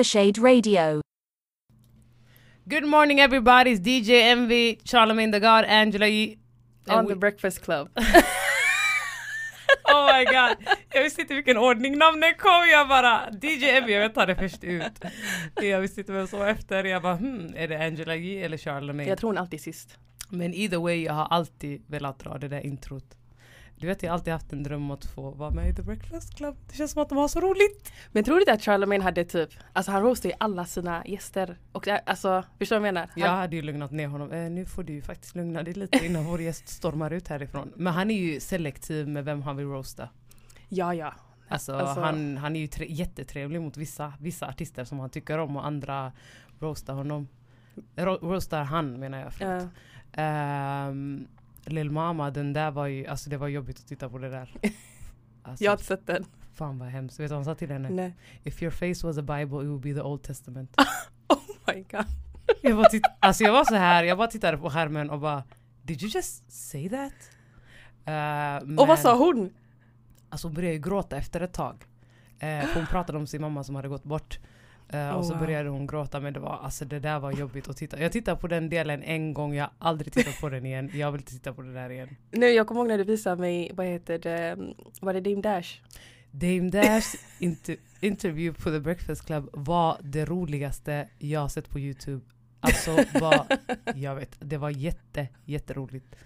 Conversade Radio. Good morning everybody, it's DJ Envy, Charlemagne the God, Angela Yee. On the breakfast club. Oh my god! Jag visste inte vilken ordning namnet kom, jag bara DJ Envy, jag tar det först ut. Jag visste inte vem som var efter, jag bara hmm, är det Angela Yee eller Charlemagne? Jag tror hon alltid är sist. Men either way, jag har alltid velat dra det där introt. Du vet, jag har alltid haft en dröm om att få vara med i The Breakfast Club. Det känns som att de har så roligt. Men tror du inte att Charlemagne hade typ, alltså han roastade ju alla sina gäster. Och det, alltså, förstår du vad jag menar? Jag Han, hade ju lugnat ner honom. Eh, nu får du ju faktiskt lugna dig lite innan vår gäst stormar ut härifrån. Men han är ju selektiv med vem han vill roasta. ja, ja. Alltså, Alltså- han, han är ju tre- jättetrevlig mot vissa, vissa artister som han tycker om och andra roastar honom. Ro- roastar han menar jag. förlåt. Ja. Ehm, Lil Mama, den där var ju, alltså det var jobbigt att titta på det där. Alltså, jag har inte sett den. Fan vad hemskt. Vet du vad han sa till henne? Nej. If your face was a bible it would be the old testament. Oh my god. jag, bara alltså jag var så här, jag bara tittade på skärmen och bara Did you just say that? Uh, Och vad sa hon? Alltså hon började ju gråta efter ett tag. Eh, för hon pratade om sin mamma som hade gått bort. Eh, Oh, och så började hon gråta men det var, alltså det där var jobbigt att titta. Jag tittade på den delen en gång, jag har aldrig tittat på den igen. Jag vill inte titta på det där igen. Nej, jag kommer ihåg när du visade mig, vad heter det, var det Dame Dash? Dame Dash inter- interview på The Breakfast Club var det roligaste jag sett på Youtube. Alltså var, jag vet, det var jätte, jätteroligt.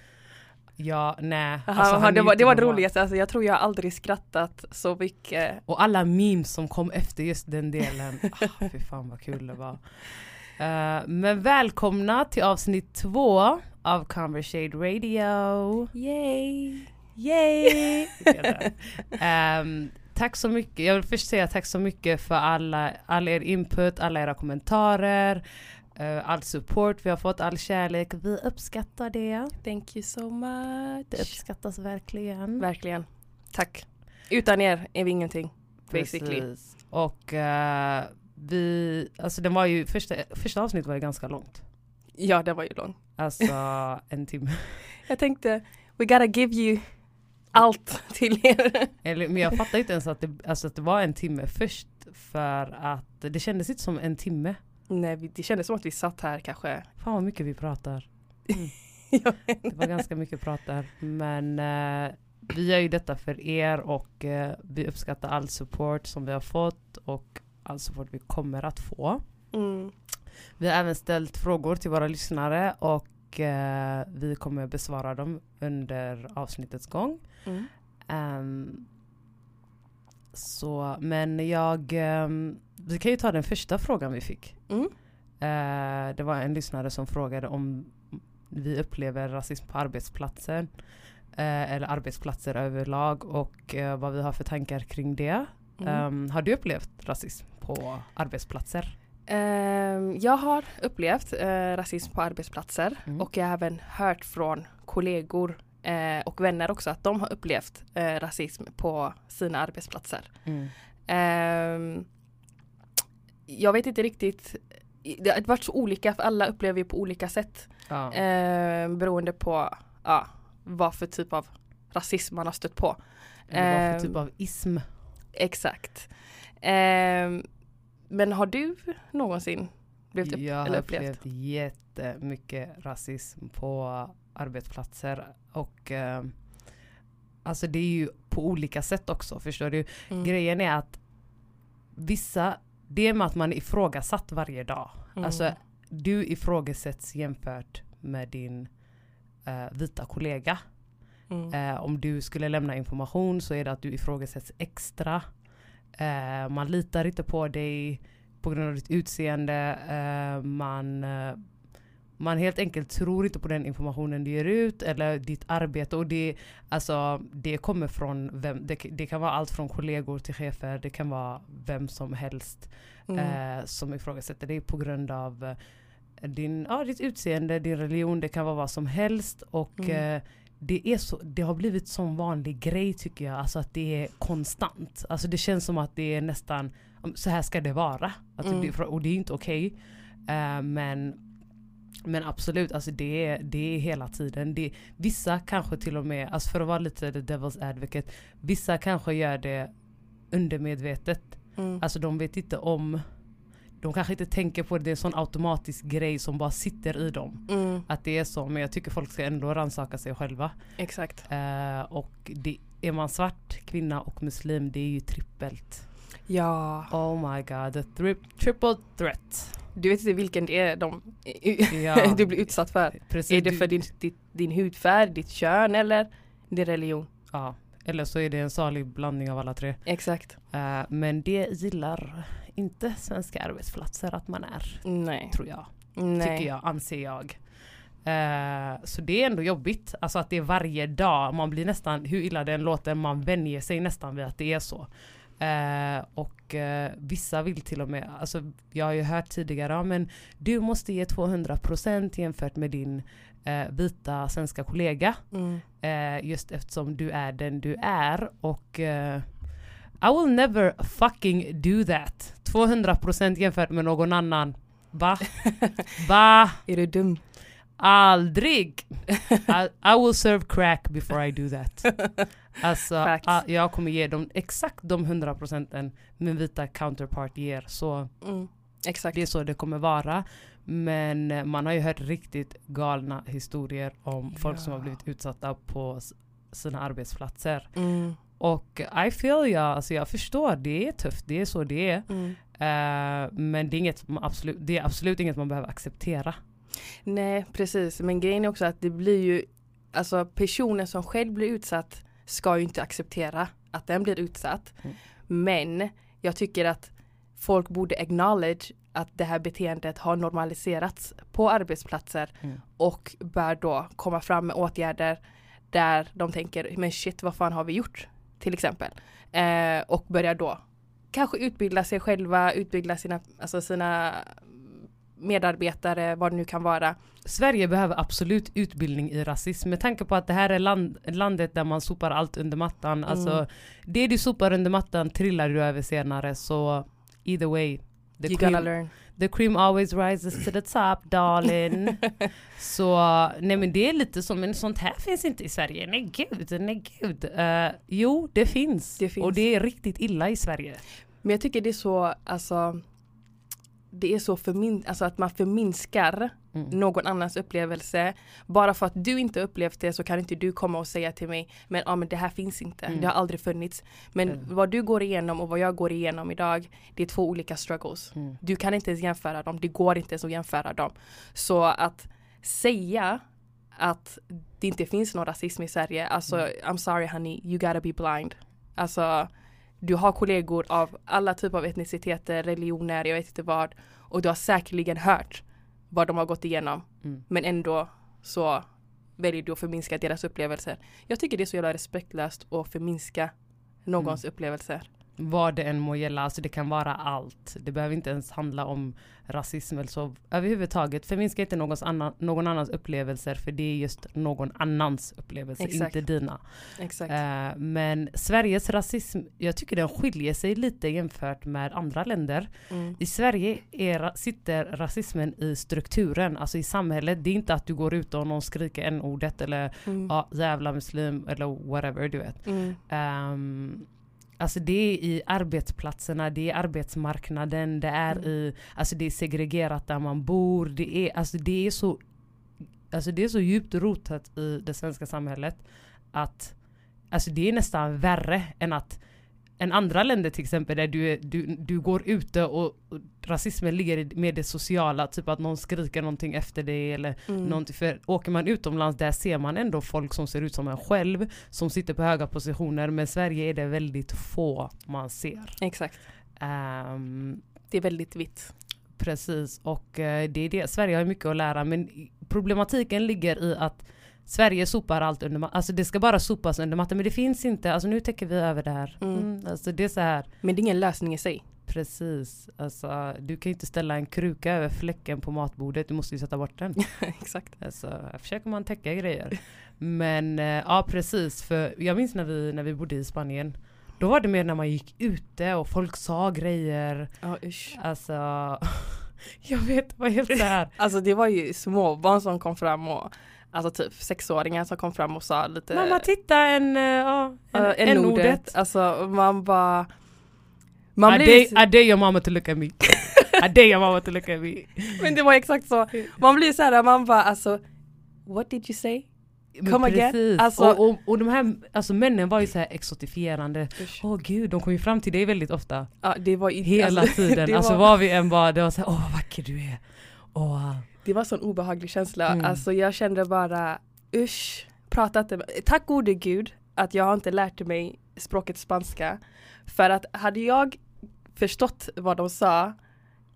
Ja, nej. Alltså, aha, det, var, det var det roligaste, alltså, jag tror jag aldrig skrattat så mycket. Och alla memes som kom efter just den delen. Ah, fy fan vad kul det var. Eh, men välkomna till avsnitt två av Conversade Radio. Yay! Yay! Ehm, tack så mycket. Jag vill först säga tack så mycket för alla, all er input, alla era kommentarer, eh, all support vi har fått, all kärlek. Vi uppskattar det. Thank you so much. Det uppskattas verkligen. Verkligen. Tack. Utan er är vi ingenting. Basically. Precis. Och eh, vi, alltså den var ju, första, första avsnittet var ju ganska långt. Ja, det var ju lång. Alltså en timme. Jag tänkte, we gotta give you allt till er. Eller, men jag fattar inte ens att det, alltså att det var en timme först. För att det kändes inte som en timme. Nej, vi- det kändes som att vi satt här kanske. Fan vad mycket vi pratar. Vet Det var ganska mycket prat där. Men eh, vi gör ju detta för er och eh, vi uppskattar all support som vi har fått och all support vi kommer att få. Mm. Vi har även ställt frågor till våra lyssnare och eh, vi kommer besvara dem under avsnittets gång. Mm. Ehm, så, men jag, ehm, vi kan ju ta den första frågan vi fick. Mm. Eh, det var en lyssnare som frågade om vi upplever rasism på arbetsplatsen. Eh, eller arbetsplatser överlag och eh, vad vi har för tankar kring det. Mm. Ehm, har du upplevt rasism på arbetsplatser? Ehm, jag har upplevt eh, rasism på arbetsplatser Mm. och jag har även hört från kollegor och vänner också att de har upplevt rasism på sina arbetsplatser. Ehm, jag vet inte riktigt, det har varit så olika för alla upplever ju på olika sätt Ja. ehm, beroende på ja, vad för typ av rasism man har stött på. Eller vad för ehm, typ av ism? Exakt. Ehm, men har du någonsin blivit upp, Jag har eller upplevt? upplevt jättemycket rasism på arbetsplatser och eh, alltså det är ju på olika sätt också förstår du. Mm. Grejen är att vissa, det är med att man är ifrågasatt varje dag. Mm. Alltså du ifrågasätts jämfört med din eh, vita kollega. Mm. Eh, om du skulle lämna information så är det att du ifrågasätts extra. Eh, man litar inte på dig på grund av ditt utseende. Man, man helt enkelt tror inte på den informationen du ger ut eller ditt arbete och det, alltså, det kommer från vem, det, det kan vara allt från kollegor till chefer, det kan vara vem som helst Mm. eh, som ifrågasätter dig på grund av eh, din, ja, ditt utseende, din religion, det kan vara vad som helst och Mm. eh, det, är så, det har blivit sån vanlig grej tycker jag, alltså att det är konstant. Alltså det känns som att det är nästan, så här ska det vara. Alltså Mm. det, och det är inte okej. Eh, men, men absolut, alltså det, är, det är hela tiden. Det, vissa kanske till och med, alltså för att vara lite the devil's advocate, vissa kanske gör det undermedvetet. Mm. Alltså de vet inte om, de kanske inte tänker på det, det är en sån automatisk grej som bara sitter i dem. Mm. Att det är så, men jag tycker folk ska ändå rannsaka sig själva. Exakt. Eh, och det, är man svart, kvinna och muslim, det är ju trippelt. Ja. Oh my god, the thri- triple threat. Du vet inte vilken det är de Ja, du blir utsatt för. precis, Är det för din, din, din hudfärg, ditt kön eller din religion? Ja, eller så är det en salig blandning av alla tre. Exakt. Eh, men det gillar inte svenska arbetsplatser att man är, Nej. tror jag. Nej. tycker jag, anser jag. Eh, så det är ändå jobbigt, alltså att det är varje dag, man blir nästan, hur illa det än låter, man vänjer sig nästan vid att det är så. Eh, och eh, vissa vill till och med, alltså jag har ju hört tidigare, men du måste ge 200% jämfört med din eh, vita svenska kollega. Mm. Eh, just eftersom du är den du är och eh, I will never fucking do that. 200% jämfört med någon annan. Va? Va? Är du dum? Aldrig! I, I will serve crack before I do that. Alltså, Facts. ah, jag kommer ge dem exakt de 100 procenten min vita counterpart ger. Så Mm. Det är så det kommer vara. Men eh, man har ju hört riktigt galna historier om folk som har blivit utsatta på sina arbetsplatser. Mm. Och I feel ja, alltså jag förstår, det är tufft, det är så det är. Mm. Eh, men det är, inget absolut, det är absolut inget man behöver acceptera. Nej, precis. Men grejen är också att det blir ju, alltså personen som själv blir utsatt ska ju inte acceptera att den blir utsatt. Mm. Men jag tycker att folk borde acknowledge att det här beteendet har normaliserats på arbetsplatser Mm. och bör då komma fram med åtgärder där de tänker, men shit vad fan har vi gjort? Till exempel. Eh, och börjar då kanske utbilda sig själva, utbilda sina, alltså sina medarbetare, vad det nu kan vara. Sverige behöver absolut utbildning i rasism med tanke på att det här är land, landet där man sopar allt under mattan. Mm. Alltså, det du sopar under mattan trillar du över senare så either way. The you cream, gotta learn. the cream always rises to the top darling. så nej men det är lite som, men sånt här finns inte i Sverige. Nej gud, nej gud. Eh, jo det finns. Det finns. Och det är riktigt illa i Sverige. Men jag tycker det är så, alltså det är så förmin alltså att man förminskar Mm. någon annans upplevelse. Bara för att du inte upplevt det så kan inte du komma och säga till mig men, ah, men det här finns inte, Mm. det har aldrig funnits. Men Mm. vad du går igenom och vad jag går igenom idag det är två olika struggles. Mm. Du kan inte ens jämföra dem, det går inte ens att jämföra dem. Så att säga att det inte finns någon rasism i Sverige, alltså I'm sorry honey, you gotta be blind. Alltså du har kollegor av alla typer av etniciteter, religioner, jag vet inte vad. Och du har säkerligen hört vad de har gått igenom. Mm. Men ändå så väljer du att förminska deras upplevelser. Jag tycker det är så jävla respektlöst att förminska någons upplevelser. Vad det än må gälla, alltså det kan vara allt. Det behöver inte ens handla om rasism eller så överhuvudtaget. Förminska inte någons annan, någon annans upplevelser för det är just någon annans upplevelser, Exakt. inte dina. Exakt. Eh, men Sveriges rasism, jag tycker den skiljer sig lite jämfört med andra länder. Mm. I Sverige är, sitter rasismen i strukturen, alltså i samhället. Det är inte att du går ut och någon skriker en ordet eller Mm. ja, jävla muslim eller whatever du vet. Mm. Um, alltså det är i arbetsplatserna, det är arbetsmarknaden, det är Mm. i, alltså det är segregerat där man bor, det är, alltså det är så, alltså det är så djupt rotat i det svenska samhället att, alltså det är nästan värre än att än andra länder till exempel där du, du, du går ute och, och rasismen ligger i- med det sociala, typ att någon skriker någonting efter dig eller Mm. Någonting, för åker man utomlands där ser man ändå folk som ser ut som en själv, som sitter på höga positioner, men Sverige är det väldigt få man ser. Exakt. Ehm, Det är väldigt vitt. Precis, och eh, det är det. Sverige har mycket att lära men problematiken ligger i att Sverige sopar allt under mattan, alltså det ska bara sopas under mattan men det finns inte, alltså nu täcker vi över det här. Mm. Mm, alltså det är så här, Men det är ingen lösning i sig. precis, alltså du kan ju inte ställa en kruka över fläcken på matbordet, du måste ju sätta bort den. Exakt. Alltså här försöker man täcka grejer. Men eh, ja precis, för jag minns när vi, när vi bodde i Spanien, då var det mer när man gick ute och folk sa grejer, Ja usch. alltså jag vet, det var helt så här. Alltså det var ju små barn som kom fram och Alltså typ sexåringar som kom fram och sa lite Mamma titta en, ja, en, uh, en n-ordet. ordet. Alltså man bara Man I, blir dare, I dare your mama to look at me. I dare your mama to look at me. Men det var exakt så. Man blir så här, man bara alltså What did you say? Men Come again. precis. Alltså- och, och, och de här alltså männen var ju så här exotifierande. Åh gud, de kom ju fram till dig väldigt ofta. Ja det var ju Hela alltså, tiden. Alltså var, var vi än var, det var så här, åh vad vacker du är. Åh. Det var sån obehaglig känsla. Mm. Alltså jag kände bara usch, prata inte med Tack gode gud att jag har inte lärt mig språket spanska. För att hade jag förstått vad de sa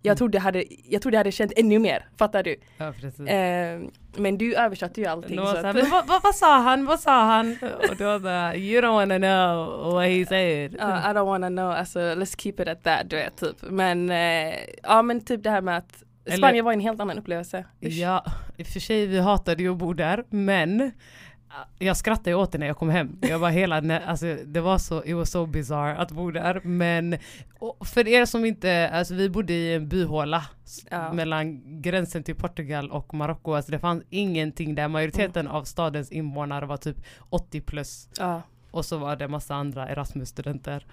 jag Mm. trodde jag hade, jag trodde jag hade känt ännu mer, fattar du? Ja precis. Eh, men du översatte ju allting. Så att, men vad, vad, vad sa han? Vad sa han? Och det var såhär, you don't wanna know what he said. Ja, I don't wanna know, alltså let's keep it at that du vet typ. Men eh, ja men typ det här med att Eller- Spanien var en helt annan upplevelse. Usch. Ja, i och för sig vi hatade ju att bo där, men äh, jag skrattade åt det när jag kom hem. Jag var hela, alltså det var så, it was so bizarre att bo där. Men för er som inte, alltså vi bodde i en byhåla Ja. mellan gränsen till Portugal och Marocko. Alltså det fanns ingenting där. Majoriteten Mm. av stadens invånare var typ 80 plus. Ja. Och så var det massa andra Erasmus-studenter.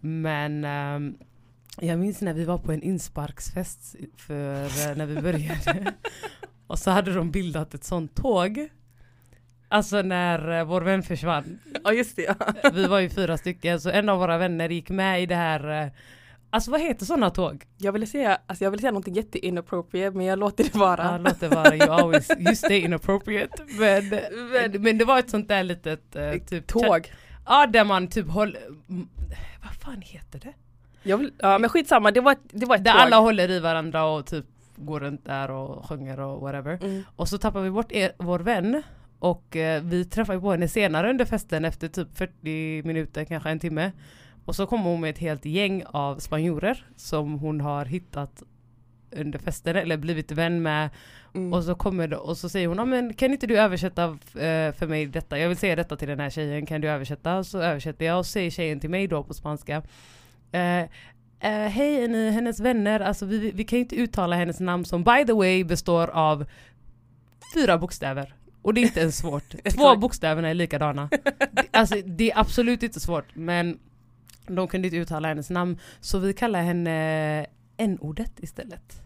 Men ehm, jag minns när vi var på en insparksfest för eh, när vi började. och så hade de bildat ett sånt tåg. Alltså när eh, vår vän försvann. ja just det. Ja. Vi var ju fyra stycken så en av våra vänner gick med i det här eh, Alltså vad heter sådana tåg? Jag ville säga, alltså jag ville säga någonting jätte inappropriate men jag låter det vara. Ja, låt det vara, you always, you stay inappropriate. Men, men, men det var ett sånt där litet typ Tåg. Ja där man typ håller, vad fan heter det? Vill, ja men skitsamma, det var ett, det var ett Där tåg. alla håller i varandra och typ går runt där och sjunger och whatever. Mm. Och så tappar vi bort er, vår vän och eh, vi träffar på henne senare under festen efter typ 40 minuter, kanske en timme. Och så kommer hon med ett helt gäng av spanjorer som hon har hittat under festen eller blivit vän med. Mm. Och så kommer det, och så säger hon, "Ja, men kan inte du översätta eh, för mig detta? Jag vill säga detta till den här tjejen, kan du översätta? Så översätter jag och så säger tjejen till mig då på spanska. Eh, eh, Hej, är ni hennes vänner? Alltså vi, vi kan inte uttala hennes namn som by the way består av fyra bokstäver. Och det är inte ens svårt. Två Exakt. bokstäverna är likadana. Alltså det är absolut inte svårt men de kunde inte uttala hennes namn så vi kallar henne n-ordet istället.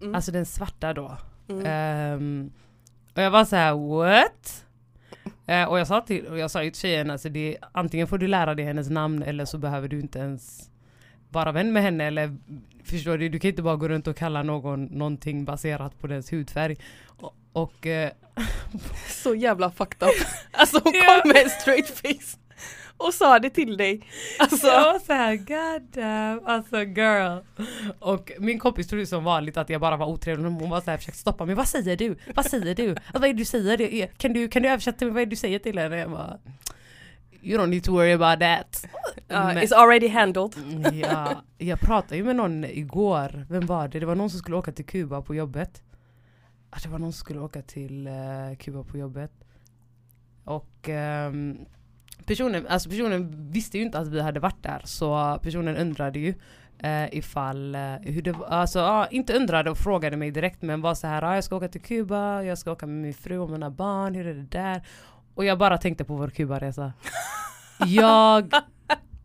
Mm. Alltså den svarta då. Mm. Ehm, och jag var så här: what? Eh, och jag sa till, och jag sa till tjejen, alltså det, antingen får du lära dig hennes namn eller så behöver du inte ens vara vän med henne eller förstår du, du kan inte bara gå runt och kalla någon någonting baserat på dess hudfärg. Och, och eh, Så jävla fucked up. Alltså hon kom med en straight face och sa det till dig. Alltså, jag var såhär, god damn, alltså girl. Och min kompis trodde som vanligt att jag bara var otrevlig, hon var såhär försökte stoppa mig, vad säger du? Vad säger du? Alltså, vad är det du säger? Det- Kan du, kan du översätta mig, vad är det du säger till henne? Jag bara, you don't need to worry about that. uh, Men- it's already handled. Mm, ja, jag pratade ju med någon igår, vem var det? Det var någon som skulle åka till Kuba på jobbet. Det var någon som skulle åka till eh, Kuba på jobbet. Och ehm, personen, alltså personen visste ju inte att vi hade varit där så personen undrade ju eh, ifall, eh, hur det var, alltså ja, inte undrade och frågade mig direkt men var så här, ah, jag ska åka till Kuba, jag ska åka med min fru och mina barn, hur är det där? Och jag bara tänkte på vår Kubaresa. Jag,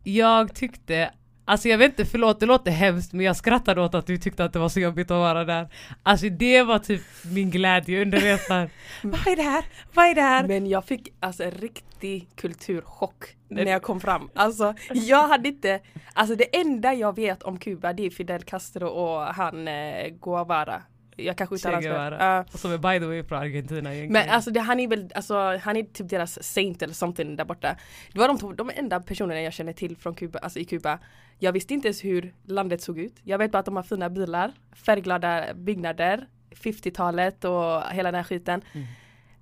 jag tyckte Alltså jag vet inte, förlåt det låter hemskt men jag skrattade åt att du tyckte att det var så jobbigt att vara där. Alltså det var typ min glädje under resan. Vad är det här? Vad är det här? Men jag fick alltså en riktig kulturchock när jag kom fram. Alltså jag hade inte, alltså det enda jag vet om Kuba det är Fidel Castro och han eh, Guevara. Jag kanske uttalar hans. Och som är by the way från Argentina egentligen. Men alltså det, han är väl, alltså han är typ deras saint eller something där borta. Det var de, de enda personerna jag känner till från Kuba, alltså i Kuba. Jag visste inte ens hur landet såg ut. Jag vet bara att de har fina bilar, färgglada byggnader, 50-talet och hela den här skiten. Mm.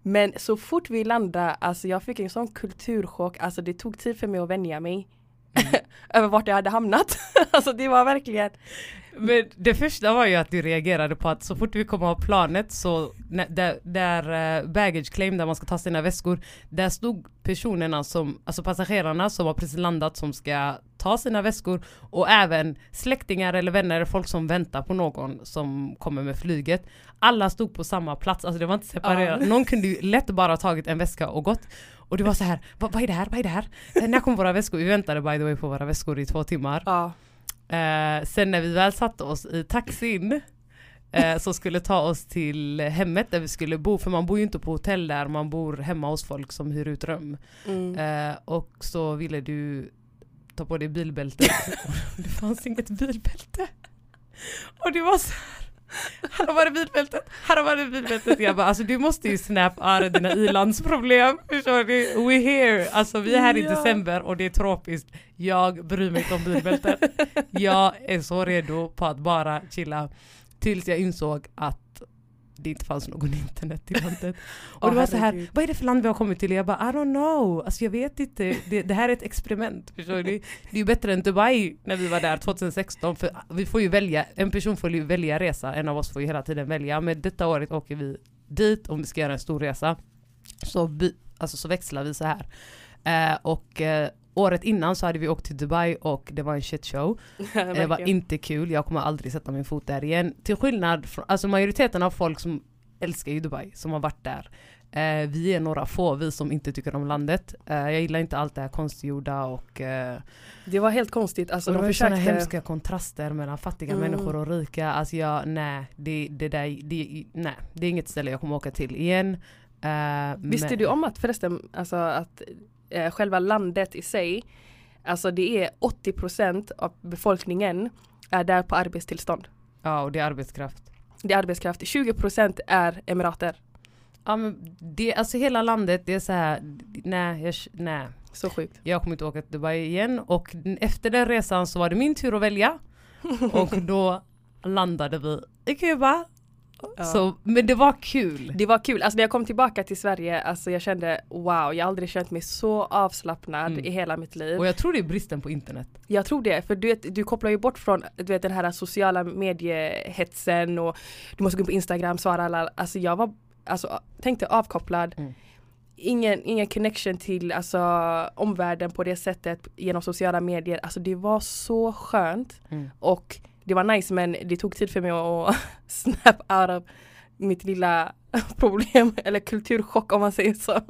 Men så fort vi landade, alltså jag fick en sån kulturchock, alltså det tog tid för mig att vänja mig. över vart jag hade hamnat. alltså det var verkligen Men det första var ju att du reagerade på att så fort vi kom av planet så där, där eh, baggage claim där man ska ta sina väskor där stod personerna som, alltså passagerarna som har precis landat som ska ta sina väskor och även släktingar eller vänner, folk som väntar på någon som kommer med flyget. Alla stod på samma plats, alltså det var inte separerat. Ja. Någon kunde ju lätt bara tagit en väska och gått. Och det var så här, vad, vad är det här, vad är det här? Eh, När kommer våra väskor? Vi väntade by the way på våra väskor i två timmar. ja. Eh, sen när vi väl satte oss i taxin eh, som skulle ta oss till hemmet där vi skulle bo, för man bor ju inte på hotell där, man bor hemma hos folk som hyr ut rum. Mm. Eh, och så ville du ta på dig bilbältet. Det fanns inget bilbälte. Och det var så här. Här har varit bilbältet, här har varit bilbältet. Jag bara alltså du måste ju snap out dina ilandsproblem. Förstår du? We here. Alltså vi är här i december och det är tropiskt. Jag bryr mig inte om bilbältet. Jag är så redo på att bara chilla. Tills jag insåg att det inte fanns någon internet i landet. Och Åh, det var så här, vad är det för land vi har kommit till? Jag bara I don't know, alltså jag vet inte. Det, det här är ett experiment. Förstår du? Det är ju bättre än Dubai när vi var där 2016. För vi får ju välja, en person får ju välja resa, en av oss får ju hela tiden välja. Men detta året åker vi dit om vi ska göra en stor resa. Så, by, alltså, så växlar vi så här. Eh, och eh, året innan så hade vi åkt till Dubai och det var en shit show. Det var inte kul, jag kommer aldrig sätta min fot där igen. Till skillnad från, alltså majoriteten av folk som älskar ju Dubai, som har varit där. Eh, vi är några få, vi som inte tycker om landet. Eh, jag gillar inte allt det här konstgjorda och, eh, Det var helt konstigt. Alltså, och det de var ju sådana försökte... hemska kontraster mellan fattiga Mm. människor och rika. Alltså jag, nej, det, det där, det, nej, det är inget ställe jag kommer åka till igen. Eh, Visste men- du om att förresten, alltså att eh, själva landet i sig, alltså det är 80% av befolkningen är där på arbetstillstånd. Ja, och det är arbetskraft. Det är arbetskraft, 20% är emirater. Ja men det, alltså hela landet, det är så här, nej, jag, nej. Så sjukt. Jag kommer inte åka till Dubai igen och efter den resan så var det min tur att välja. Och då landade vi i Kuba. Ja. Så, men det var kul. Det var kul, alltså när jag kom tillbaka till Sverige, alltså jag kände wow, jag har aldrig känt mig så avslappnad Mm. i hela mitt liv. Och jag tror det är bristen på internet. Jag tror det, för du, vet, du kopplar ju bort från du vet, den här sociala mediehetsen och du måste gå in på Instagram, svara alla. Alltså jag var, alltså tänkte avkopplad. Mm. Ingen, ingen connection till alltså, omvärlden på det sättet genom sociala medier. Alltså det var så skönt Mm. och det var nice men det tog tid för mig att snap out of mitt lilla problem eller kulturchock om man säger så.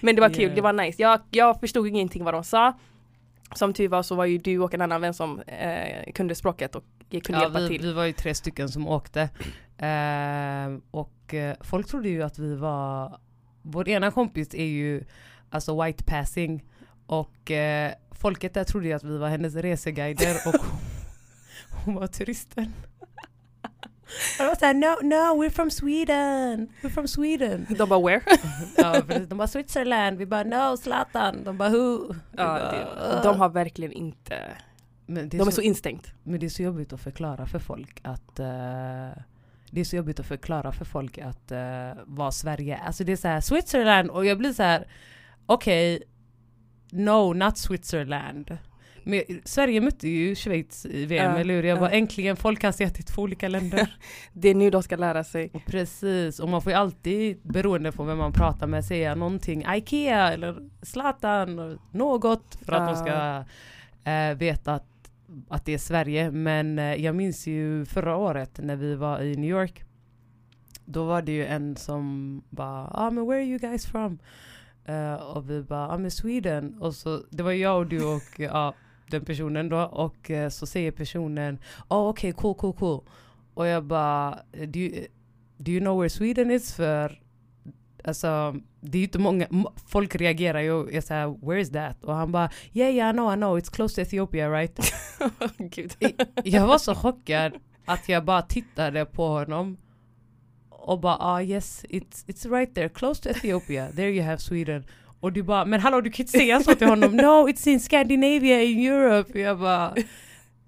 Men det var kul, Yeah. det var nice. Jag, jag förstod ingenting vad de sa. Som tur var så var ju du och en annan vän som eh, kunde språket och kunde Ja, hjälpa vi, till. vi var ju tre stycken som åkte. Eh, och eh, folk trodde ju att vi var, vår ena kompis är ju alltså white passing. Och eh, folket där trodde ju att vi var hennes reseguider och hon, var turisten. Och de var såhär, no, no, we're from Sweden, we're from Sweden. De bara where? Ja, de bara Switzerland, vi bara no Zlatan, de bara who? Ja, bara, de har verkligen inte, Men det är de är så- så instängt. Men det är så jobbigt att förklara för folk att eh, det är så jobbigt att förklara för folk att uh, vad Sverige är. Alltså det är så här Switzerland och jag blir så här okej, no not Switzerland. Men Sverige mötte ju Schweiz i VM, Ja, eller hur? Jag ja. bara äntligen folk kan se att det är två olika länder. Det är nu de ska lära sig. och precis, och man får ju alltid beroende på vem man pratar med säga någonting Ikea eller Zlatan något för att de ska eh, veta att, att det är Sverige. Men eh, jag minns ju förra året när vi var i New York. Då var det ju en som bara, ah men where are you guys from? Eh, och vi bara, I'm in Sweden. Och så, det var jag och du och ja, den personen då. Och eh, så säger personen, oh okej cool cool cool. Och jag bara, do you, do you know where Sweden is? För alltså, det är ju inte många, folk reagerar ju är såhär, where is that? Och han bara, yeah yeah I know I know, it's close to Ethiopia right? Jag var så chockad att jag bara tittade på honom och bara ah yes it's, it's right there close to Ethiopia there you have Sweden och du bara men hallå du kan inte säga så till honom. No it's in Scandinavia in Europe. Jag bara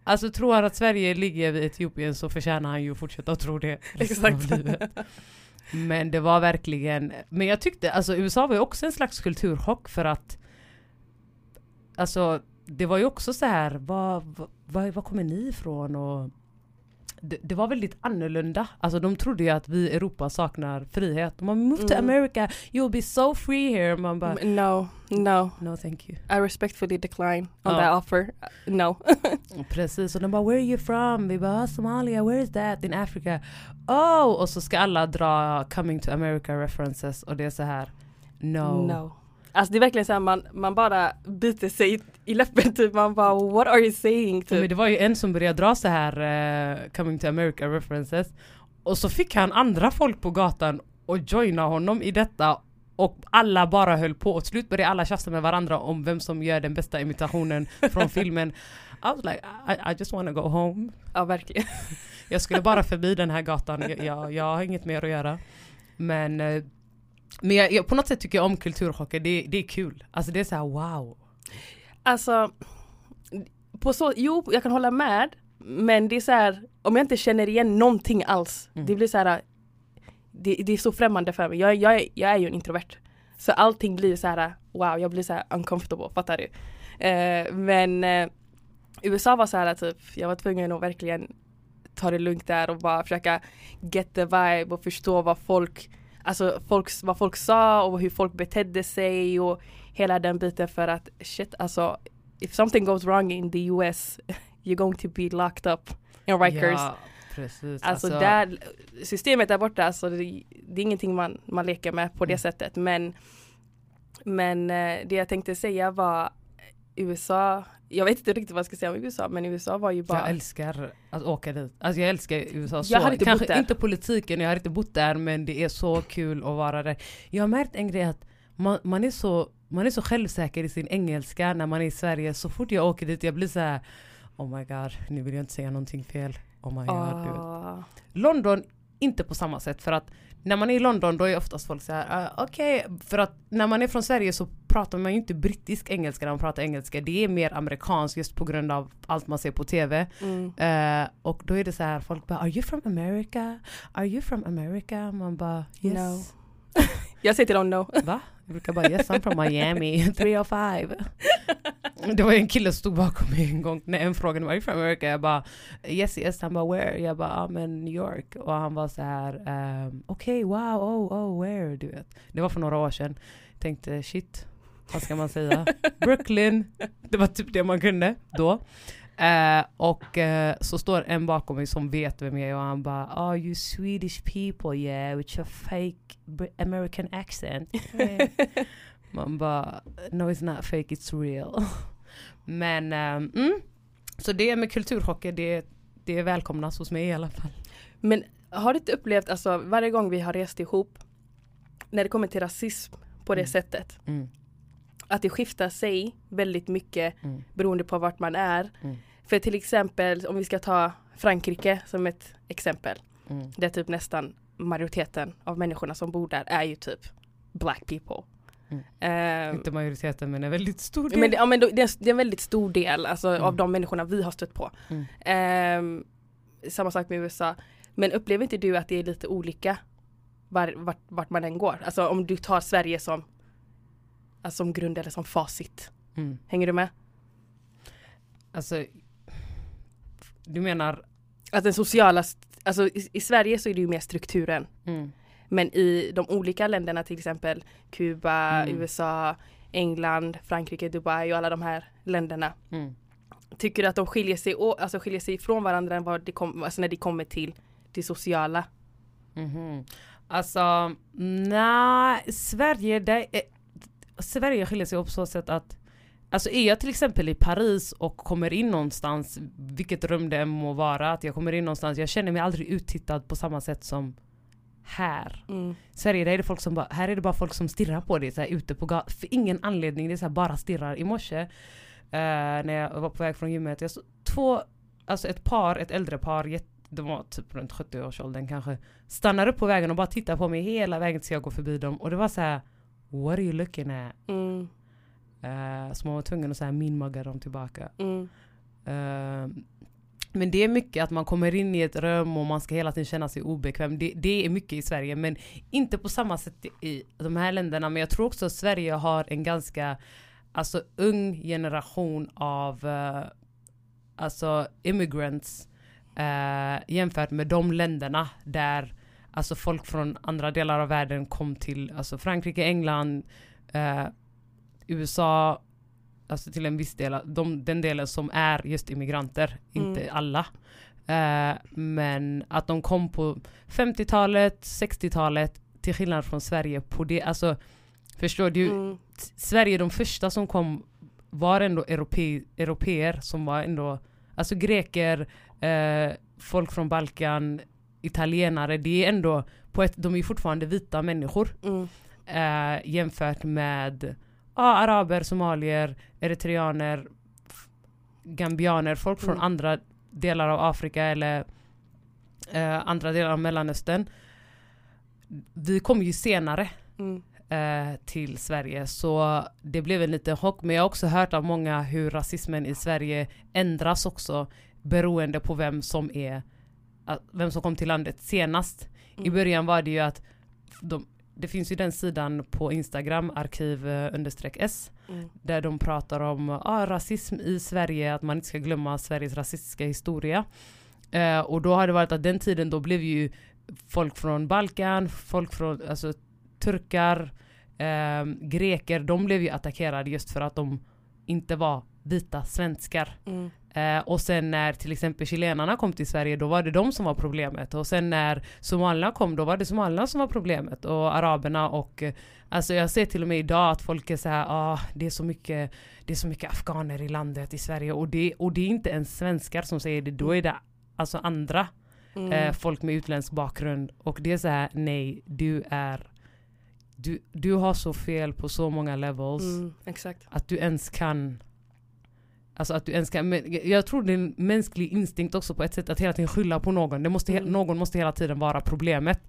Alltså tror han att Sverige ligger vid Etiopien så förtjänar han ju att fortsätta att tro det Exakt. Men det var verkligen, men jag tyckte, alltså USA var ju också en slags kulturchock för att Alltså det var ju också så här, vad, vad, vad kommer ni ifrån? Och det, det var väldigt annorlunda. Alltså de trodde ju att vi i Europa saknar frihet. De bara move to Mm. America, you'll be so free here. Man bara No, no. no thank you. I respectfully decline on Ja. that offer. No. Precis, och de bara “Where are you from?” Vi bara "Ah, “Somalia, where is that?” “In Africa” “Oh!” Och så ska alla dra “Coming to America” references och det är så här No. No. Alltså det är verkligen såhär man, man bara biter sig i läppen typ. Man bara what are you saying? Men Typ. det var ju en som började dra så här eh, “Coming to America” references och så fick han andra folk på gatan och joina honom i detta och alla bara höll på. Och slut började alla tjafsa med varandra om vem som gör den bästa imitationen från filmen. I was like, I, I just wanna go home. Ja verkligen. Jag skulle bara förbi den här gatan, jag, jag, jag har inget mer att göra. Men, eh, men jag, jag, på något sätt tycker jag om kulturchocker, det, det är kul. Alltså det är så här wow. Alltså, på så, jo jag kan hålla med. Men det är så här, om jag inte känner igen någonting alls. Mm. Det blir så här, det, det är så främmande för mig. Jag, jag, är- jag är ju en introvert. Så allting blir så här, wow, jag blir så här uncomfortable, fattar du? Eh, men eh, USA var så här typ, jag var tvungen att verkligen ta det lugnt där och bara försöka get the vibe och förstå vad folk, alltså folks, vad folk sa och hur folk betedde sig och hela den biten för att shit alltså if something goes wrong in the US you're going to be locked up in Rikers. Ja, precis. Alltså, där, systemet där borta, alltså det, det är ingenting man, man leker med på det Mm. sättet. Men, men eh, det jag tänkte säga var USA, jag vet inte riktigt vad jag ska säga om USA, men USA var ju bara... Jag älskar att åka dit. Alltså jag älskar USA så. Jag hade inte Kanske inte politiken, jag har inte bott där men det är så kul att vara där. Jag har märkt en grej att man, man, är så, man är så självsäker i sin engelska när man är i Sverige. Så fort jag åker dit jag blir så här Oh my god, nu vill jag inte säga någonting fel. Oh my god, ah, London, inte på samma sätt för att när man är i London då är oftast folk så här, uh, okej, för att när man är från Sverige så pratar man ju inte brittisk engelska när man pratar engelska, det är mer amerikanskt just på grund av allt man ser på TV. mm. Eh, och då är det så här, folk bara, are you from America? Are you from America? Man bara, yes. No. Jag säger till dem no. Va? Jag brukar bara, yes I'm from Miami, 305. Det var en kille som stod bakom mig en gång när en frågade, you from America? Jag bara, yes yes, han bara where? Jag bara, ah men New York. Och han var så här, um, okej wow, oh, oh where? Du vet. Det var för några år sedan. Tänkte shit, vad ska man säga? Brooklyn. Det var typ det man kunde då. Eh, och eh, så står en bakom mig som vet vem jag är och han bara Oh you Swedish people yeah with your fake American accent. Eh. Man bara No it's not fake it's real. Men ehm, mm, så det med kulturchocker det, det välkomnas hos mig i alla fall. Men har du inte upplevt, alltså varje gång vi har rest ihop, när det kommer till rasism på det Mm. sättet, Mm, att det skiftar sig väldigt mycket mm, beroende på vart man är. Mm. För till exempel om vi ska ta Frankrike som ett exempel. mm. Där typ nästan majoriteten av människorna som bor där är ju typ black people. Mm. Ehm, Inte majoriteten men en väldigt stor del. men det, ja, men det, är, det är en väldigt stor del alltså, Mm. av de människorna vi har stött på. Mm. Ehm, samma sak med USA. Men upplever inte du att det är lite olika var, vart, vart man än går? Alltså om du tar Sverige som, alltså, som grund eller som facit. Mm. Hänger du med? Alltså du menar Att den sociala, alltså i, i Sverige så är det ju mer strukturen. mm, Men i de olika länderna till exempel Kuba, Mm. USA, England, Frankrike, Dubai och alla de här länderna. mm. Tycker du att de skiljer sig, alltså skiljer sig ifrån varandra vad det kom, alltså när det kommer till det sociala? Mhm. Alltså, nej, Sverige, det är, Sverige skiljer sig på så sätt att Alltså är jag till exempel i Paris och kommer in någonstans, vilket rum det än må vara, att jag kommer in någonstans, jag känner mig aldrig uttittad på samma sätt som här. Mm. Sverige, där är det folk som bara, här är det bara folk som stirrar på dig så här, ute på gatan, för ingen anledning, det är så här, bara stirrar. I morse, eh, när jag var på väg från gymmet, jag såg två, alltså ett par, ett äldre par, de var typ runt 70-årsåldern kanske, stannade upp på vägen och bara tittade på mig hela vägen tills jag går förbi dem. Och det var så här, what are you looking at? Mm. Uh, så man var tvungen att så här minmugga dem tillbaka. Mm. Uh, men det är mycket att man kommer in i ett rum och man ska hela tiden känna sig obekväm. Det, det, är mycket i Sverige men inte på samma sätt i de här länderna. Men jag tror också att Sverige har en ganska alltså, ung generation av uh, alltså immigrants uh, jämfört med de länderna där alltså folk från andra delar av världen kom till alltså Frankrike, England, uh, USA, alltså till en viss del, de, den delen som är just immigranter, mm. inte alla. Uh, men att de kom på 50-talet, 60-talet, till skillnad från Sverige på det, alltså förstår du? Mm. Sverige, de första som kom var ändå europe, europeer som var ändå, alltså greker, uh, folk från Balkan, italienare, det är ändå på ett, de är fortfarande vita människor. Mm. Uh, jämfört med ah, araber, somalier, eritreaner, gambianer, folk från mm. andra delar av Afrika eller eh, andra delar av Mellanöstern. Vi kom ju senare mm. eh, till Sverige så det blev en liten chock. Men jag har också hört av många hur rasismen i Sverige ändras också beroende på vem som är vem som kom till landet senast. Mm. I början var det ju att de, det finns ju den sidan på Instagram, arkiv understreck S, mm. där de pratar om ah, rasism i Sverige, att man inte ska glömma Sveriges rasistiska historia. Eh, och då har det varit att den tiden då blev ju folk från Balkan, folk från alltså, turkar, eh, greker, de blev ju attackerade just för att de inte var vita svenskar. Mm. Eh, och sen när till exempel chilenarna kom till Sverige då var det de som var problemet. Och sen när somalierna kom då var det somalierna som var problemet. Och araberna och alltså jag ser till och med idag att folk är så här, ah, det är så mycket det är så mycket afghaner i landet i Sverige och det, och det är inte ens svenskar som säger det, då är det alltså andra mm. eh, folk med utländsk bakgrund. Och det är så här, nej, du är du, du har så fel på så många levels. Mm, att du ens kan Alltså att du ens kan, jag tror det är en mänsklig instinkt också på ett sätt att hela tiden skylla på någon. Det måste, mm. Någon måste hela tiden vara problemet.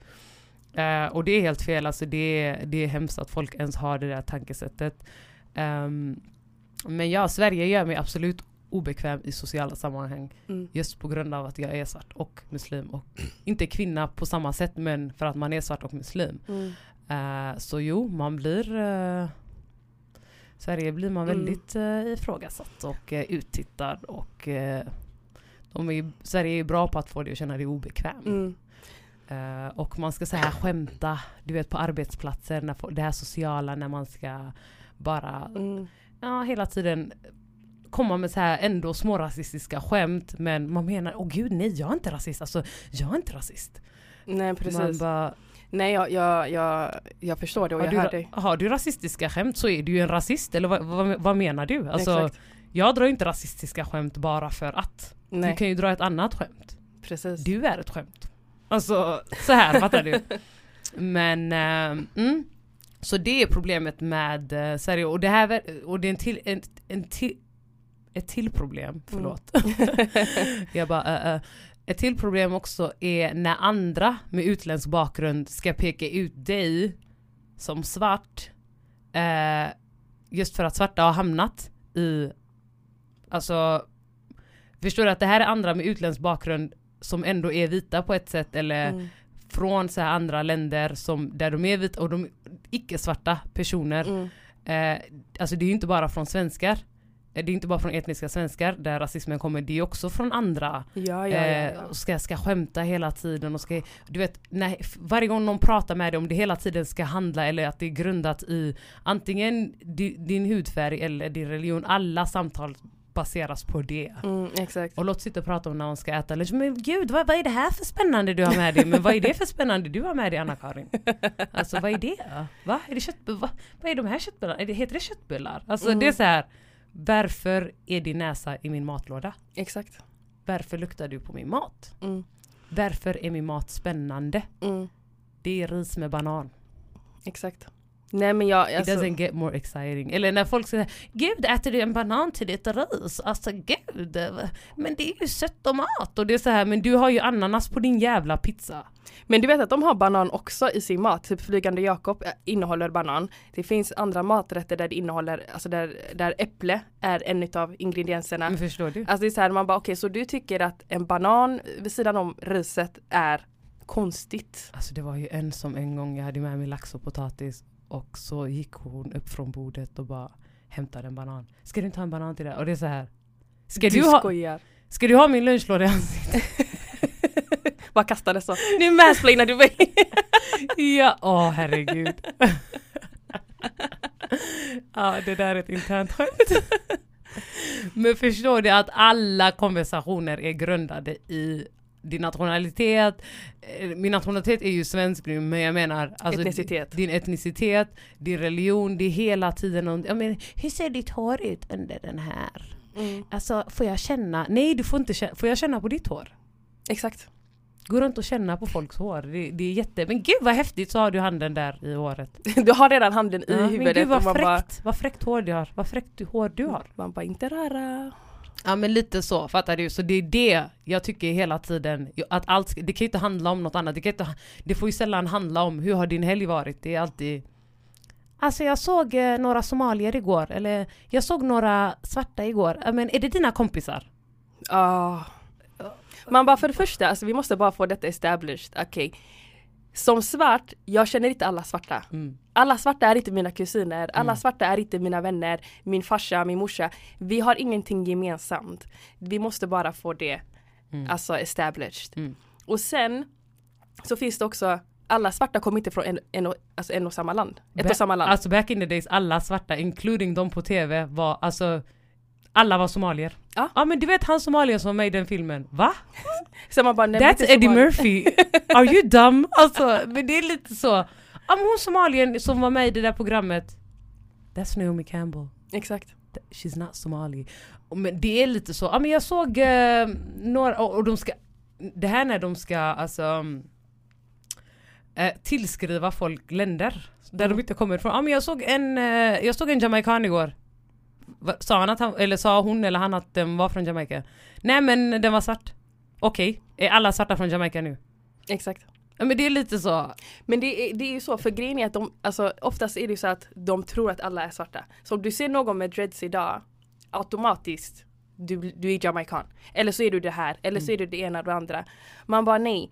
Uh, och det är helt fel, alltså det, det är hemskt att folk ens har det där tankesättet. Um, men ja, Sverige gör mig absolut obekväm i sociala sammanhang. Mm. Just på grund av att jag är svart och muslim. Och inte kvinna på samma sätt men för att man är svart och muslim. Mm. Uh, så jo, man blir uh, Sverige blir man mm. väldigt mm. ifrågasatt och uh, uttittad och uh, de är, Sverige är bra på att få dig att känna dig obekväm. Mm. Uh, och man ska säga skämta, du vet på arbetsplatser, när, det här sociala när man ska bara mm. ja, hela tiden komma med så här ändå små rasistiska skämt men man menar, åh oh, gud nej jag är inte rasist, alltså jag är inte rasist. Nej precis. Bara, Nej jag, jag, jag, jag förstår det och har jag du, hör dig. Har du rasistiska skämt så är du ju en rasist eller vad, vad, vad menar du? Alltså, jag drar inte rasistiska skämt bara för att. Nej. Du kan ju dra ett annat skämt. Precis. Du är ett skämt. Alltså så här fattar du? Men äh, mm, Så det är problemet med äh, Sverige och det här och det är en till, en, en till ett till problem, förlåt. Mm. jag bara, äh, ett till problem också är när andra med utländsk bakgrund ska peka ut dig som svart. Eh, just för att svarta har hamnat i, alltså, förstår du att det här är andra med utländsk bakgrund som ändå är vita på ett sätt eller mm. från så andra länder som, där de är vita och de icke-svarta personer. Mm. Eh, alltså det är ju inte bara från svenskar det är inte bara från etniska svenskar där rasismen kommer, det är också från andra. Ja, ja, ja, ja. och ska, ska skämta hela tiden och ska, du vet, när, varje gång någon pratar med dig om det hela tiden ska handla eller att det är grundat i antingen di, din hudfärg eller din religion, alla samtal baseras på det. Mm, exakt. Och låt sitta och prata om när man ska äta lunch. Men gud, vad, vad är det här för spännande du har med dig? Men vad är det för spännande du har med dig Anna-Karin? Alltså vad är det? Va? Är det köttbullar? Vad är de här köttbullarna? Heter det köttbullar? Alltså mm. det är så här varför är din näsa i min matlåda? Exakt. Varför luktar du på min mat? Mm. Varför är min mat spännande? Mm. Det är ris med banan. Exakt. Nej men jag, It alltså, doesn't get more exciting. Eller när folk säger Gud äter du en banan till ditt ris? Alltså gud. Men det är ju sött och mat. Och det är så här, men du har ju ananas på din jävla pizza. Men du vet att de har banan också i sin mat, typ Flygande Jakob äh, innehåller banan. Det finns andra maträtter där det innehåller, alltså där, där äpple är en av ingredienserna. Men förstår du? Alltså det är så här, man bara okej så du tycker att en banan vid sidan om riset är konstigt? Alltså det var ju en som en gång, jag hade med mig lax och potatis och så gick hon upp från bordet och bara hämtade en banan. Ska du inte ha en banan till det? Och det är så här. Ska du, du ha, skojar. ska du ha min lunchlåda i ansiktet? Bara kastade så. Nu mansplainar du mig! ja, åh herregud. ja, det där är ett internt skämt. Men förstår du att alla konversationer är grundade i din nationalitet. Eh, Min nationalitet är ju svensk nu men jag menar alltså, Etnicitet. din etnicitet, din religion, det är hela tiden om, jag menar, hur ser ditt hår ut under den här? Mm. Alltså får jag känna? Nej du får inte känna, får jag känna på ditt hår? Exakt. Gå runt och känna på folks hår, det, det är jätte, men gud vad häftigt så har du handen där i håret. Du har redan handen i Ja, men huvudet gud vad man bara, fräckt, vad fräckt hår du har, vad fräckt hår du har. man bara inte röra. Ja men lite så, fattar du? Så det är det jag tycker hela tiden, att allt, det kan ju inte handla om något annat, det, kan inte, det får ju sällan handla om hur har din helg varit? Det är alltid Alltså jag såg eh, några somalier igår, eller jag såg några svarta igår, men är det dina kompisar? Ah. Man bara för det första, alltså vi måste bara få detta established. Okej. Som svart, jag känner inte alla svarta. Mm. Alla svarta är inte mina kusiner, alla Mm. svarta är inte mina vänner, min farsa, min morsa. Vi har ingenting gemensamt. Vi måste bara få det Mm. alltså established. Mm. Och sen så finns det också, alla svarta kommer inte från en, en, och- alltså en och samma land. Ett Ba- och samma land. Alltså back in the days, alla svarta, including de på TV, var alltså alla var somalier. Ja. ja men du vet han somalien som var med i den filmen, va? så man bara, That's Eddie Murphy. Are you dumb? Alltså, men det är lite så. Ja men hon somalien som var med i det där programmet. That's Naomi Campbell. Exakt. She's not Somali. Men det är lite så. Ja men jag såg eh, några, och, och de ska, det här när de ska alltså mm, eh, tillskriva folk länder där Mm. de inte kommer ifrån. Ja men jag såg en, eh, jag såg en jamaican igår. Va, sa han att han, eller sa hon eller han att den var från Jamaica? Nej men den var svart. Okej, är alla svarta från Jamaica nu? Exakt. Ja men det är lite så. Men det är, det är ju så, för grejen är att de, alltså oftast är det så att de tror att alla är svarta. Så om du ser någon med dreads idag, automatiskt, du, du är jamaican. Eller så är du det här, eller så är du det ena och det andra. Man bara nej,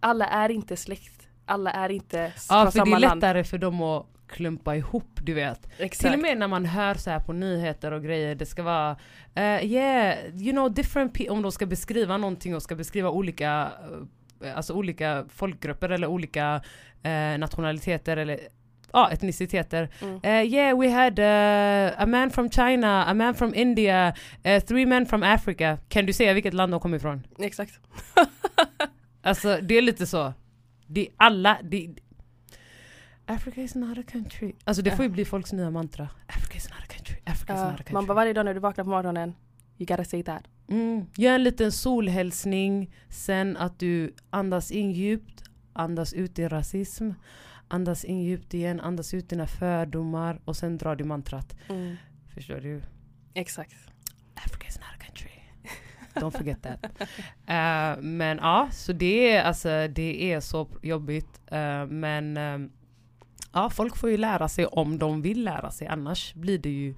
alla är inte släkt. Alla är inte Ja från för det samma är land. lättare för dem att klumpa ihop du vet. Exakt. Till och med när man hör så här på nyheter och grejer, det ska vara eh, yeah, you know different pe- om de ska beskriva någonting och ska beskriva olika eh, Alltså olika folkgrupper eller olika eh, nationaliteter eller ja, etniciteter. Mm. Eh, yeah, we had eh, a man from China, a man from India, eh, three men from Africa. Kan du säga vilket land de kommer ifrån? Exakt. Alltså det är lite så. Det är alla, det, Africa is not a country. Alltså det får ju bli folks nya mantra. Africa is not a country, Africa is Ja, not a country. man bara varje dag när du vaknar på morgonen, you gotta say that. Mm. Gör en liten solhälsning, sen att du andas in djupt, andas ut i rasism, andas in djupt igen, andas ut dina fördomar och sen drar du mantrat. Mm. Förstår du? Exakt. Africa is not a country. Don't forget that. Eh, men ja, så det är, alltså, det är så jobbigt. Eh, men ehm, ja, folk får ju lära sig om de vill lära sig. Annars blir det ju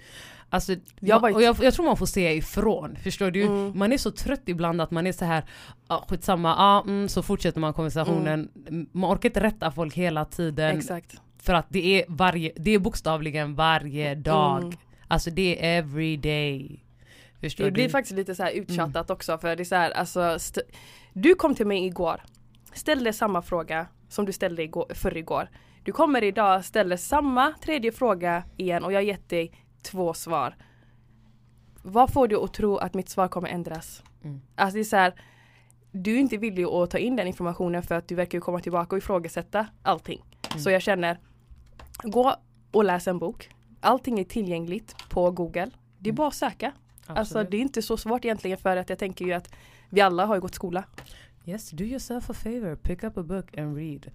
Alltså, Jag man, och jag, jag tror man får se ifrån, förstår du? Mm. Man är så trött ibland att man är så här, ah, skitsamma, ah, mm, så fortsätter man konversationen. Man orkar inte rätta folk hela tiden. Exakt. För att det är, varje, det är bokstavligen varje dag. Mm. Alltså det är every day. Förstår Det blir du? faktiskt lite så här Mm. uttjatat också för det är så här, alltså Du kom till mig igår Ställde samma fråga som du ställde igår, för igår Du kommer idag, ställer samma tredje fråga igen och jag har gett dig två svar Vad får du att tro att mitt svar kommer ändras? Mm. Alltså det är så här Du är inte villig att ta in den informationen för att du verkar komma tillbaka och ifrågasätta allting Mm. Så jag känner Gå och läs en bok Allting är tillgängligt på google Det är Mm. bara att söka Alltså Absolut. det är inte så svårt egentligen för att jag tänker ju att vi alla har ju gått skola. Yes, do yourself a favor, pick up a book and read.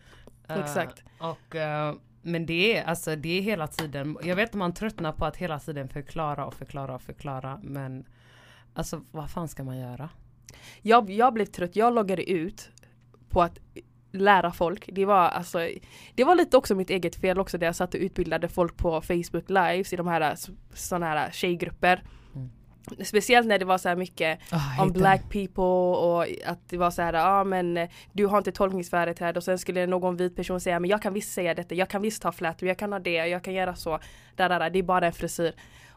Eh, Exakt. Och eh, men det är alltså det är hela tiden, jag vet att man tröttnar på att hela tiden förklara och förklara och förklara men alltså vad fan ska man göra? Jag, jag blev trött, jag loggade ut på att lära folk. Det var alltså, det var lite också mitt eget fel också där jag satt och utbildade folk på Facebook lives i de här sådana här tjejgrupper. Speciellt när det var så här mycket Oh, om black people och att det var så här, ja ah, men eh, du har inte tolkningsföreträde och sen skulle någon vit person säga men jag kan visst säga detta, jag kan visst ha flätor, jag kan ha det, jag kan göra så. Där, där, där. Det är bara en frisyr.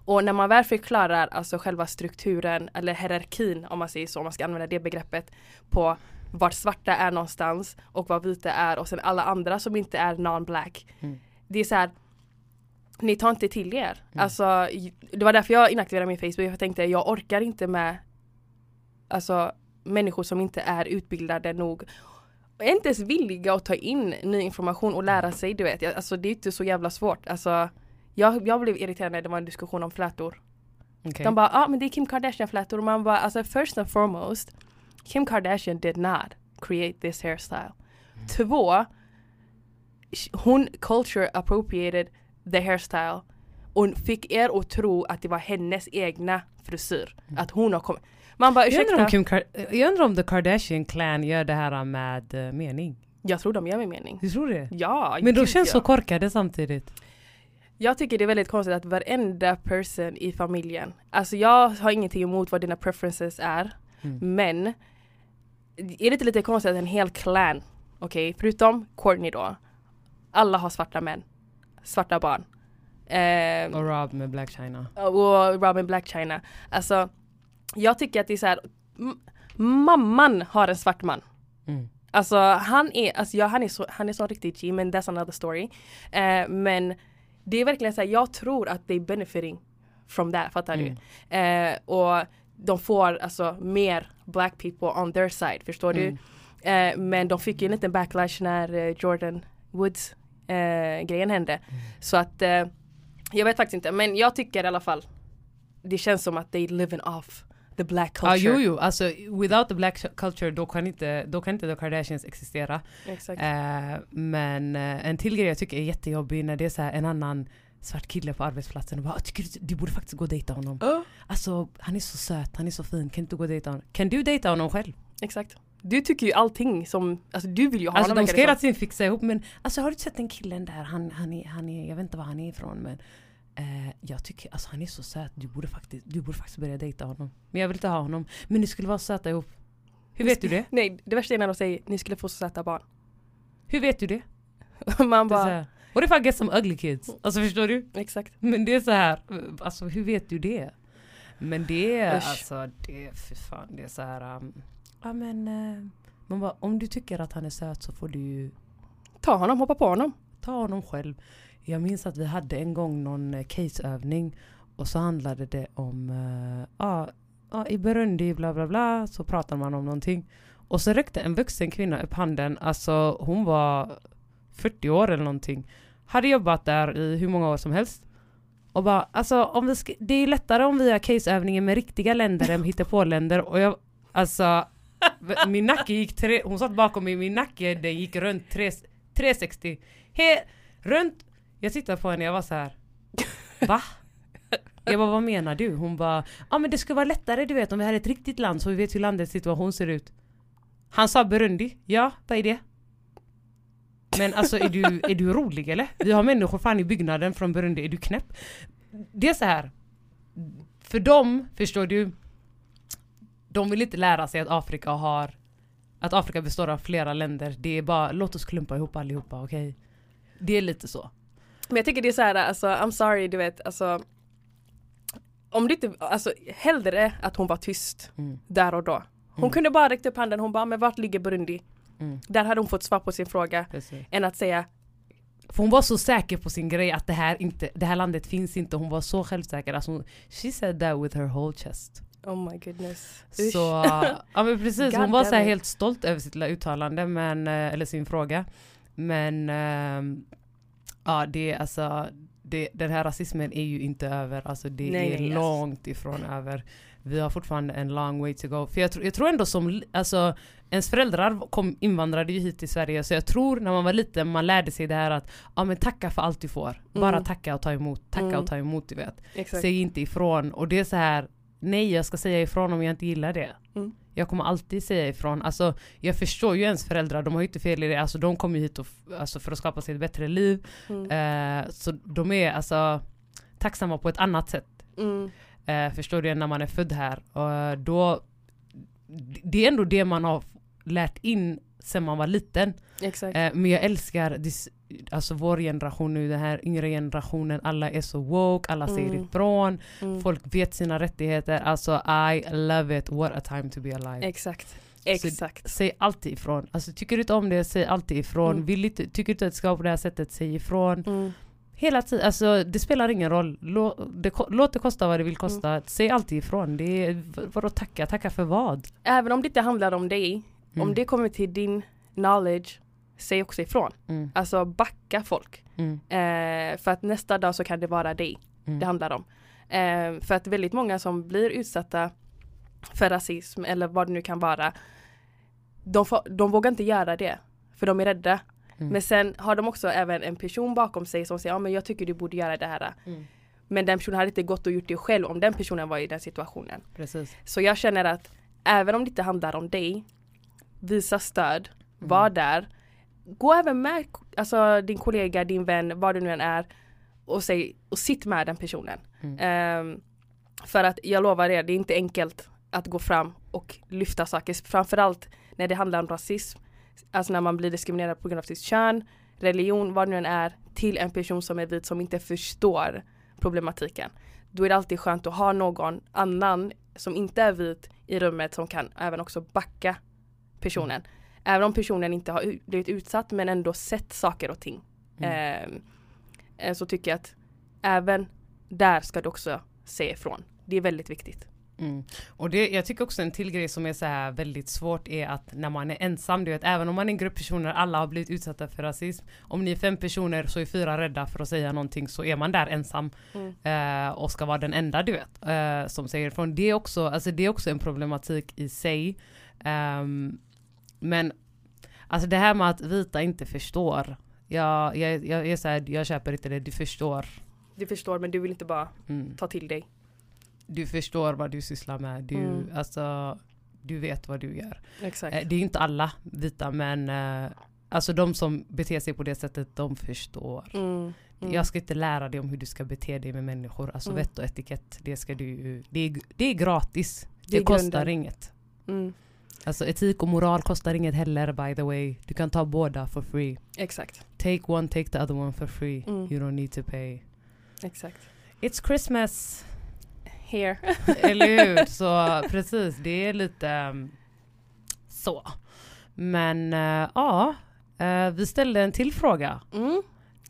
Och när man väl förklarar alltså själva strukturen eller hierarkin om man säger så, om man ska använda det begreppet på vart svarta är någonstans och vad vita är och sen alla andra som inte är non-black. Mm. Det är så här, ni tar inte till er. Mm. Alltså, det var därför jag inaktiverade min Facebook. Jag tänkte jag orkar inte med alltså, människor som inte är utbildade nog. Och är inte ens villiga att ta in ny information och lära sig. Du vet. Alltså, det är inte så jävla svårt. Alltså, jag, jag blev irriterad när det var en diskussion om flätor. Okay. De bara, ja ah, men det är Kim Kardashian flätor. Och man bara, alltså first and foremost, Kim Kardashian did not create this hairstyle. Mm. Två, hon culture appropriated the hairstyle och fick er att tro att det var hennes egna frisyr. Mm. Att hon har kommit. Man bara jag, undrar om ursäkta. Kim Kar- jag undrar om the Kardashian clan gör det här med uh, mening. Jag tror de gör med mening. Du tror det? Ja, Men de känns ja. så korkade samtidigt. Jag tycker det är väldigt konstigt att varenda person i familjen, alltså jag har ingenting emot vad dina preferences är, Mm. men är det inte lite konstigt att en hel clan, okej, förutom Courtney då, alla har svarta män, svarta barn. Eh, Och Rob med Black China. och Robin Black China. Alltså, jag tycker att det är så här, mamman har en svart man. Mm. Alltså han är, alltså, ja, han är så, han är så riktigt G men that's another story. Eh, men det är verkligen så här, jag tror att they benefiting from that, fattar Mm. du? Eh, och de får alltså mer black people on their side, förstår Mm. du? Eh, men de fick ju en liten backlash när eh, Jordan Woods eh, grejen hände. Mm. Så att eh, jag vet faktiskt inte, men jag tycker i alla fall det känns som att they living off the black culture. Ja, jo, jo, alltså without the black culture då kan inte, då kan inte the Kardashians existera. Exakt. Eh, men eh, en till grej jag tycker är jättejobbig när det är så en annan svart kille på arbetsplatsen och bara "Jag tycker du, du borde faktiskt gå och dejta honom. Oh, Alltså han är så söt, han är så fin, kan inte du gå och dejta honom? Kan du dejta honom själv? exakt. Du tycker ju allting som, alltså du vill ju ha Alltså de ska hela tiden fixa ihop men alltså har du sett den killen där? Han, han, är, han är, jag vet inte var han är ifrån men eh, jag tycker alltså han är så söt, du borde, faktiskt, du borde faktiskt börja dejta honom. Men jag vill inte ha honom. Men ni skulle vara söta ihop. Hur vet du det? Nej, det värsta är när de säger ni skulle få så söta barn. Hur vet du det? Man det är så bara, här, What if I get some ugly kids? Alltså förstår du? exakt. Men det är så här, alltså hur vet du det? Men det är Usch. alltså, det för fan, det är så här. Um, ja men, uh, man bara, om du tycker att han är söt så får du ju Ta honom, hoppa på honom. ta honom själv. Jag minns att vi hade en gång någon eh, caseövning och så handlade det om, eh, ja, ja, i Burundi bla bla bla så pratar man om någonting. Och så räckte en vuxen kvinna upp handen, alltså hon var 40 år eller någonting. Hade jobbat där i hur många år som helst. Och bara, alltså om vi ska, det är lättare om vi har caseövningen med riktiga länder än hittepåländer och jag, alltså min nacke gick tre, hon satt bakom mig, min nacke den gick runt tre, 360. He, runt, jag tittade på henne jag var så här. Va? Jag bara vad menar du? Hon bara, ja ah, men det skulle vara lättare du vet om vi hade ett riktigt land så vi vet hur landets situation ser ut. Han sa Burundi, ja vad är det? Men alltså är du, är du rolig eller? Vi har människor fan i byggnaden från Burundi, är du knäpp? Det är så här. För dem, förstår du, de vill inte lära sig att Afrika har att Afrika består av flera länder. Det är bara, låt oss klumpa ihop allihopa, okej? Det är lite så. Men jag tycker det är så här, alltså I'm sorry, du vet, alltså om det inte, alltså hellre att hon var tyst Mm. där och då. Hon Mm. kunde bara räckt upp handen, hon bara, men vart ligger Burundi? Mm. Där hade hon fått svar på sin fråga. Precis. Än att säga, För hon var så säker på sin grej att det här, inte, det här landet finns inte. Hon var så självsäker. Alltså hon, she said that with her whole chest. Oh my goodness. Usch. Så, ja men precis. Hon var så helt stolt över sitt lilla uttalande, men, eh, eller sin fråga. Men ehm, ja, det är alltså, det, den här rasismen är ju inte över. Alltså det Nej, är nej, yes. långt ifrån över. vi har fortfarande en long way to go. För jag, tr- jag tror ändå som, alltså ens föräldrar kom, invandrade ju hit till Sverige så jag tror när man var liten man lärde sig det här att ja men tacka för allt du får. Bara Mm. tacka och ta emot, tacka Mm. och ta emot du vet. Exakt. Säg inte ifrån och det är så här nej jag ska säga ifrån om jag inte gillar det. Mm. Jag kommer alltid säga ifrån. Alltså, jag förstår ju ens föräldrar, de har ju inte fel i det. Alltså, de kommer ju hit och, alltså, för att skapa sig ett bättre liv. Mm. Eh, så de är alltså tacksamma på ett annat sätt. Mm. Eh, förstår du, när man är född här. Och eh, då, det är ändå det man har lärt in sen man var liten. Exakt. Eh, men jag älskar dis, alltså vår generation nu, den här yngre generationen, alla är så woke, alla säger Mm. ifrån, Mm. folk vet sina rättigheter. Alltså I love it, what a time to be alive. Exakt. Exakt. Säg alltid ifrån. Alltså tycker du inte om det, säg alltid ifrån. Mm. Vill inte, tycker du inte att det ska vara på det här sättet, säg ifrån. Mm. Hela tiden, alltså det spelar ingen roll. Lå, det, låt det kosta vad det vill kosta. Mm. Säg alltid ifrån. Det är, vadå tacka? Tacka för vad? Även om det inte handlar om dig, om Mm. det kommer till din knowledge, säg också ifrån. Mm. Alltså backa folk. Mm. Eh, för att nästa dag så kan det vara dig Mm. det handlar om. Eh, för att väldigt många som blir utsatta för rasism eller vad det nu kan vara, de, de vågar inte göra det. För de är rädda. Mm. Men sen har de också även en person bakom sig som säger ja men jag tycker du borde göra det här. Mm. Men den personen hade inte gått och gjort det själv om den personen var i den situationen. Precis. Så jag känner att även om det inte handlar om dig, visa stöd, Mm. var där. Gå även med alltså, din kollega, din vän, vad du nu än är och, säg, och sitt med den personen. Mm. Ehm, för att jag lovar er, det är inte enkelt att gå fram och lyfta saker. Framförallt när det handlar om rasism. Alltså när man blir diskriminerad på grund av sitt kön, religion, vad det nu än är, till en person som är vit som inte förstår problematiken. Då är det alltid skönt att ha någon annan som inte är vit i rummet som kan även också backa personen. Även om personen inte har blivit utsatt men ändå sett saker och ting. Ehm, eh, så tycker jag att även där ska du också säga ifrån. Det är väldigt viktigt. Mm. Och det, jag tycker också en till grej som är så här väldigt svårt är att när man är ensam, du vet, även om man är en grupp personer, alla har blivit utsatta för rasism. Om ni är fem personer så är fyra rädda för att säga någonting så är man där ensam eh, och ska vara den enda du vet eh, som säger ifrån. Det är också, alltså det är också en problematik i sig. Ehm, men alltså det här med att vita inte förstår. Jag, jag, jag är så här, jag köper inte det, du förstår. Du förstår men du vill inte bara Mm. ta till dig. Du förstår vad du sysslar med. Du, Mm. alltså, du vet vad du gör. Exakt. Eh, Det är inte alla vita men eh, alltså de som beter sig på det sättet de förstår. Mm. Mm. Jag ska inte lära dig om hur du ska bete dig med människor. Alltså Mm. vett och etikett, det ska du det är, det är gratis. Det, Det kostar grunden. inget. Mm. Alltså etik och moral kostar inget heller by the way. Du kan ta båda for free. Exakt. Take one, take the other one for free. Mm. You don't need to pay. Exakt. It's Christmas. Here. Eller hur? Så precis, det är lite um, så. Men uh, ja, uh, vi ställde en till fråga Mm.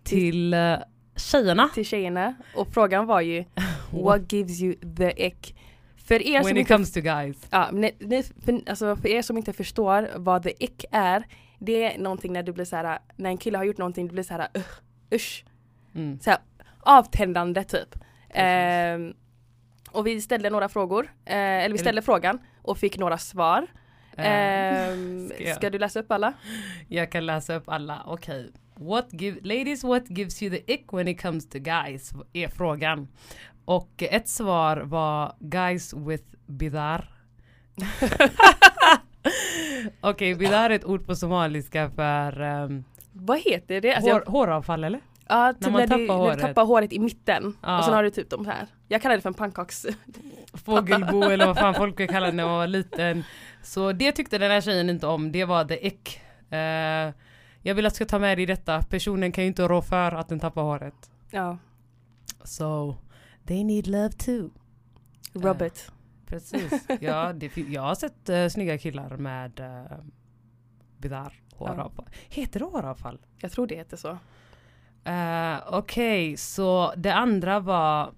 till uh, tjejerna. Till tjejerna. Och frågan var ju What gives you the ick? För er som When it inte comes to guys. Ja, ni, ni, för, alltså för er som inte förstår vad the ick är Det är någonting när du blir så här när en kille har gjort någonting, du blir så här uh, usch, Mm. så här, avtändande typ. Ehm, och vi ställde några frågor, eh, eller vi ställde frågan och fick några svar. Ehm, ska ska du läsa upp alla? Jag kan läsa upp alla. Okej. What give, ladies, what gives you the ick when it comes to guys? Är frågan. Och ett svar var guys with bidar. Okej, bidar är ett ord på somaliska för um, Vad heter det? Alltså, hår, jag, håravfall eller? ja, typ när när, man du, tappar när du håret. tappar håret i mitten Ja. och sen har du typ de här. Jag kallar det för en pannkaks... Fågelbo eller vad fan folk vill kalla det när man var liten. Så det tyckte den här tjejen inte om, det var the ick. Eh, jag vill att du ska ta med dig detta, personen kan ju inte rå för att den tappar håret. Ja, So they need love too. Eh. it. Precis. Ja, det, jag har sett uh, snygga killar med uh, bidar, håravfall. Heter det håravfall? Jag tror det heter så. Uh, Okej, så det andra var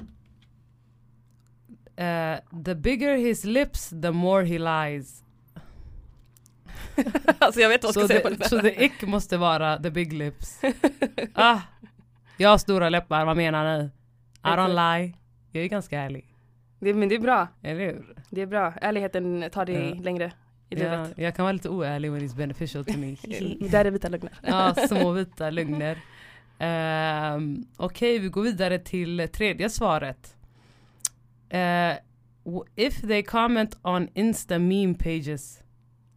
eh, The bigger his lips the more he lies. alltså jag vet vad jag Så ska säga på det. the, så the ick måste vara the big lips. ah, jag har stora läppar, vad menar ni? I don't lie. Jag är ganska ärlig. Det, men det är bra. Eller hur? Det är bra. Ärligheten tar dig Ja. längre i Ja, livet. jag kan vara lite oärlig when it's beneficial to me. Där är vita lögner. ja, små vita lögner. Ehm, Okej, vi går vidare till tredje svaret. W- if they comment on Insta meme pages.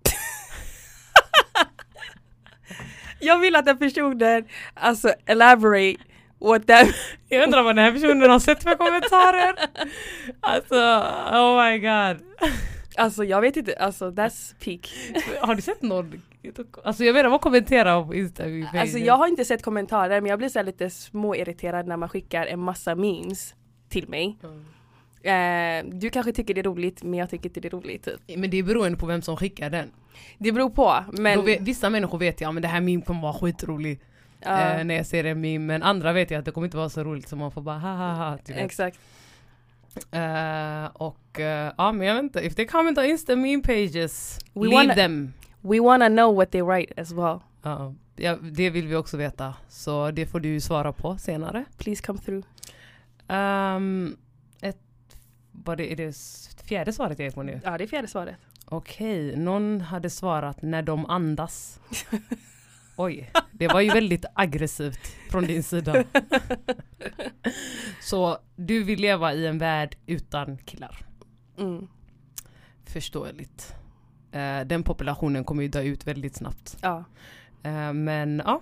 Jag vill att den personen, alltså elaborate what that Jag undrar vad den här personen har sett för kommentarer. Alltså, oh my god. Alltså jag vet inte, alltså that's peak. Har du sett någon? Alltså jag menar vad kommenterar på Insta meme pages? Alltså jag har inte sett kommentarer men jag blir så lite småirriterad när man skickar en massa memes till mig. Mm. Eh, du kanske tycker det är roligt men jag tycker inte det är roligt typ. Men det är beroende på vem som skickar den. Det beror på men vet, vissa människor vet jag men det här meme kommer vara skitrolig. Ja, eh, när jag ser en meme, men andra vet jag att det kommer inte vara så roligt så man får bara ha ha ha. exakt. Eh, och eh, ja men jag vet inte, if they comment on Insta meme pages, We leave wanna- them. We wanna know what they write as well. Ja, ja, det vill vi också veta, så det får du svara på senare. Please come through. Um, ett, vad det, är det fjärde svaret jag är på nu? Ja det är fjärde svaret. Okej, någon hade svarat när de andas. Oj, det var ju väldigt aggressivt från din sida. Så du vill leva i en värld utan killar. Mm. Förståeligt. Eh, den populationen kommer ju dö ut väldigt snabbt. Ja. Eh, men ja,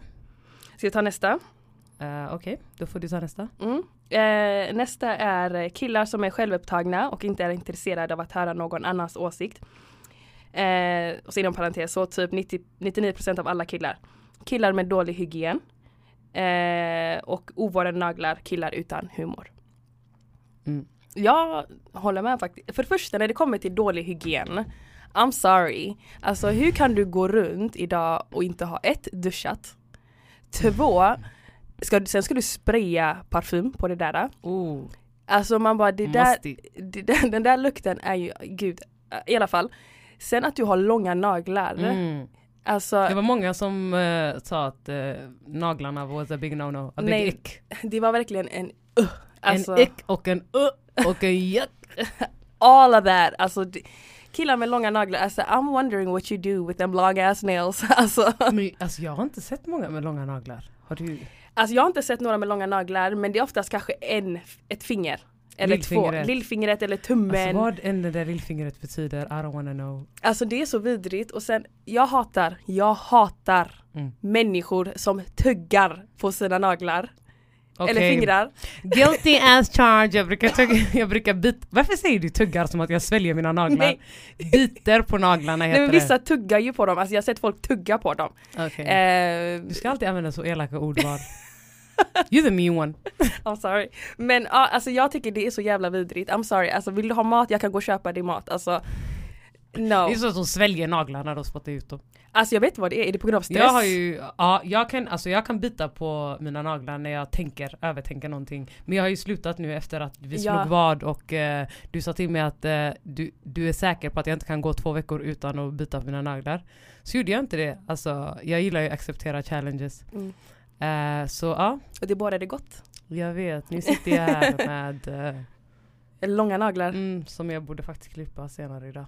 Ska vi ta nästa? eh, okej, då får du ta nästa. Mm. Eh, nästa är killar som är självupptagna och inte är intresserade av att höra någon annans åsikt. Eh, och så inom parentes så typ 90, 99% av alla killar. Killar med dålig hygien. Eh, och ovårdade naglar, killar utan humor. Mm. Jag håller med faktiskt. För det första när det kommer till dålig hygien. I'm sorry. Alltså hur kan du gå runt idag och inte ha ett duschat. Två, ska, sen ska du spraya parfym på det där. Oh, Alltså man bara det där, det där den där lukten är ju, gud, i alla fall. Sen att du har långa naglar. Mm. Alltså Det var många som eh, sa att eh, naglarna was a big no-no, a big Nej, ick. det var verkligen en uh, alltså, En ick och en uh och en yuck. all of that. Alltså killar med långa naglar, alltså I'm wondering what you do with them long ass nails. alltså, Men alltså jag har inte sett många med långa naglar. Har du? alltså jag har inte sett några med långa naglar men det är oftast kanske en, ett finger. Eller två, Lillfingret. lillfingret eller Alltså tummen. vad än det där lillfingret betyder, I don't wanna know. Alltså det är så vidrigt och sen jag hatar, jag hatar Mm. människor som tuggar på sina naglar. Eller Okej. fingrar. Guilty as charged. Jag brukar, tugga, jag brukar bit... Varför säger du tuggar som att jag sväljer mina naglar? Nej. Biter på naglarna heter Nej men vissa tuggar ju på dem, alltså jag har sett folk tugga på dem. det. Okej. Eh, Du ska alltid använda så elaka ordval. You're the mean one. I'm sorry. Men ja, alltså jag tycker det är så jävla vidrigt. I'm sorry, alltså vill du ha mat, jag kan gå och köpa dig mat. Alltså No. Det är så att de sväljer naglarna när de spottar ut dem. Alltså jag vet vad det är, är det på grund av stress? Jag har ju, ja jag kan, alltså jag kan bita på mina naglar när jag tänker, övertänker någonting. Men jag har ju slutat nu efter att vi slog Ja. vad och eh, du sa till mig att eh, du, du är säker på att jag inte kan gå två veckor utan att bita på mina naglar. Så gjorde jag inte det. Alltså jag gillar ju att acceptera challenges. Mm. Eh, så ja, Och det bådade gott. jag vet. Nu sitter jag här med Eller långa naglar. Mm, som jag borde faktiskt klippa senare idag.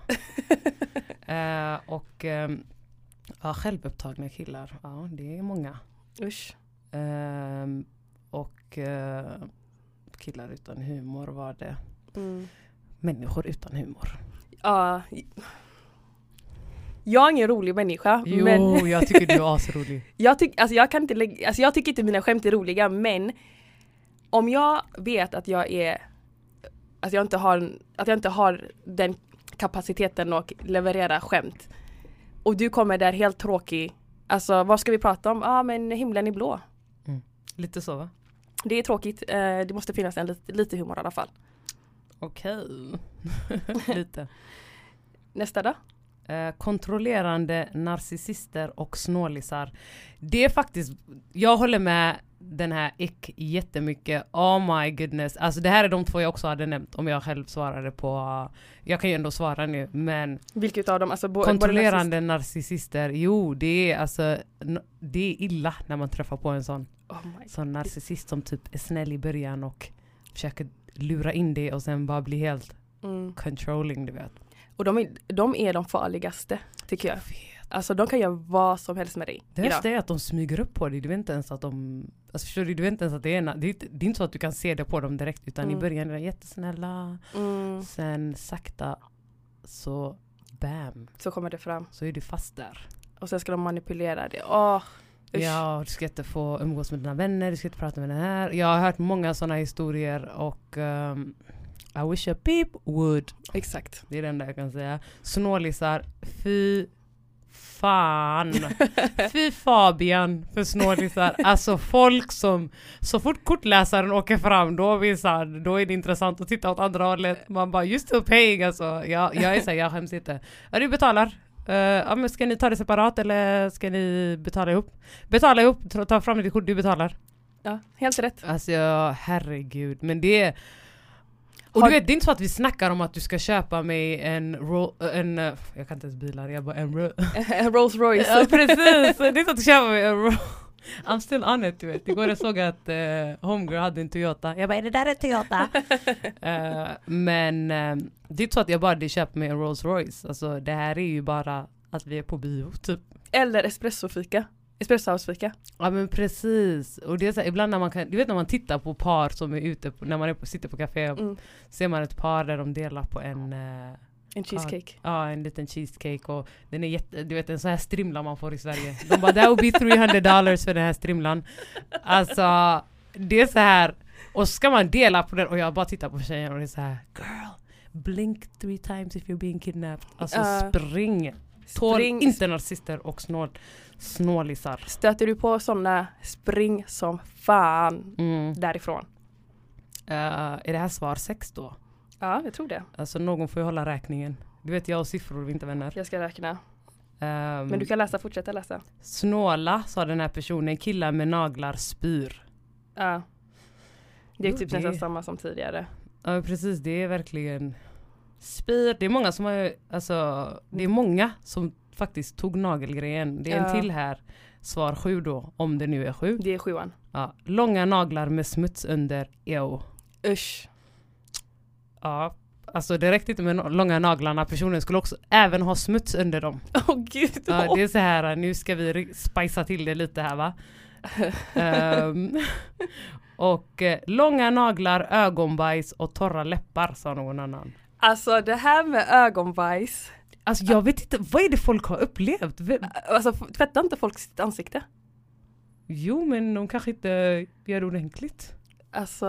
eh, och ehm, ja, självupptagna killar, ja det är många. Usch. Ehm, och eh, killar utan humor var det. Mm. Människor utan humor. Ja. Jag är ingen rolig människa. Jo, Men jag tycker du är asrolig. jag, tyck, alltså jag, kan inte lägga, alltså jag tycker inte mina skämt är roliga men om jag vet att jag är att jag inte har, att jag inte har den kapaciteten att leverera skämt och du kommer där helt tråkig Alltså vad ska vi prata om? Ja ah, men himlen är blå. Lite så va? Det är tråkigt, eh, det måste finnas en lite, lite humor i alla fall. Okej. Lite. Nästa då? Eh, kontrollerande narcissister och snålisar. Det är faktiskt, jag håller med den här ick jättemycket. Oh my goodness. Alltså det här är de två jag också hade nämnt om jag själv svarade på, jag kan ju ändå svara nu men Vilket av dem? Alltså, bo, kontrollerande narcissister, jo det är alltså, det är illa när man träffar på en sån, narcissist- Oh sån narcissist som typ är snäll i början och försöker lura in det och sen bara blir helt Mm. controlling du vet. Och de är, de är de farligaste tycker jag. Alltså de kan göra vad som helst med dig. Det värsta är att de smyger upp på dig, du vet inte ens att de Alltså förstår du, du vet inte ens att det är, det är, inte- det är inte så att du kan se det på dem direkt utan Mm. i början är de jättesnälla Mm, Sen sakta så bam, så kommer det fram. så är du fast där. Och sen ska de manipulera det. Åh, usch. Ja, du ska inte få umgås med dina vänner, du ska inte prata med den här. Jag har hört många sådana historier och ehm, I wish a peep would. Exakt. Det är det enda jag kan säga. Snålisar, fy fan. Fy Fabian för snålisar. Alltså folk som, så fort kortläsaren åker fram då, så här, då är det intressant att titta åt andra hållet. Man bara just still paying alltså. Jag, jag är såhär, jag skäms inte. Ja du betalar. Uh, ja, men ska ni ta det separat eller ska ni betala ihop? Betala ihop, ta- ta fram ditt kort, du betalar. Ja, helt rätt. Alltså herregud. Men det är... Och Har- du vet, det är inte så att vi snackar om att du ska köpa mig en, ro, en eh, jag kan inte ens bilar, jag bara en ro, Rolls Royce. Ja precis, det är inte att du köper mig en ro. I'm still on it du vet. Igår jag såg att uh, Homegirl hade en Toyota. Jag bara är det där en Toyota? Eh, men eh, det är inte så att jag bara köper mig en Rolls Royce. Alltså det här är ju bara att vi är på bio typ. Eller espressofika. Espressohouse-fika. Ja men precis. Och det är så här, ibland när man kan, du vet när man tittar på par som är ute, på, när man är på, sitter på café, Mm. ser man ett par där de delar på en eh, En cheesecake. Ja, en liten cheesecake och den är jätte, du vet en sån här strimla man får i Sverige. De bara that would be 300 dollars för den här strimlan. Alltså, det är så här och ska man dela på den och jag bara tittar på tjejen och det är så här girl, blink three times if you're being kidnapped. Alltså Ja. spring. Tål inte narcissister och snål, snålisar. Stöter du på sådana, spring som fan Mm. därifrån. Eh, är det här svar sex då? Ja, jag tror det. Alltså någon får ju hålla räkningen. Du vet jag och siffror, vi är inte vänner. Jag ska räkna. Ehm, Men du kan läsa, fortsätta läsa. Snåla sa den här personen, killar med naglar spyr. Ja. Det är Jo, typ det- nästan samma som tidigare. Ja precis, det är verkligen spyr. Det är många som har, alltså det är många som faktiskt tog nagelgrejen. Det är en till här, svar sju då, om det nu är sju. Det är sjuan. Ja. Långa naglar med smuts under, ew. Usch. Ja, alltså det räckte inte med no- långa naglarna, personen skulle också även ha smuts under dem. Åh gud. Ja, det är så här, nu ska vi spicea till det lite här va. Ehm, och eh, långa naglar, ögonbajs och torra läppar sa någon annan. Alltså det här med ögonbajs. Alltså jag vet inte, vad är det folk har upplevt? Alltså tvättar inte folk sitt ansikte? Jo men de kanske inte gör ordentligt. Alltså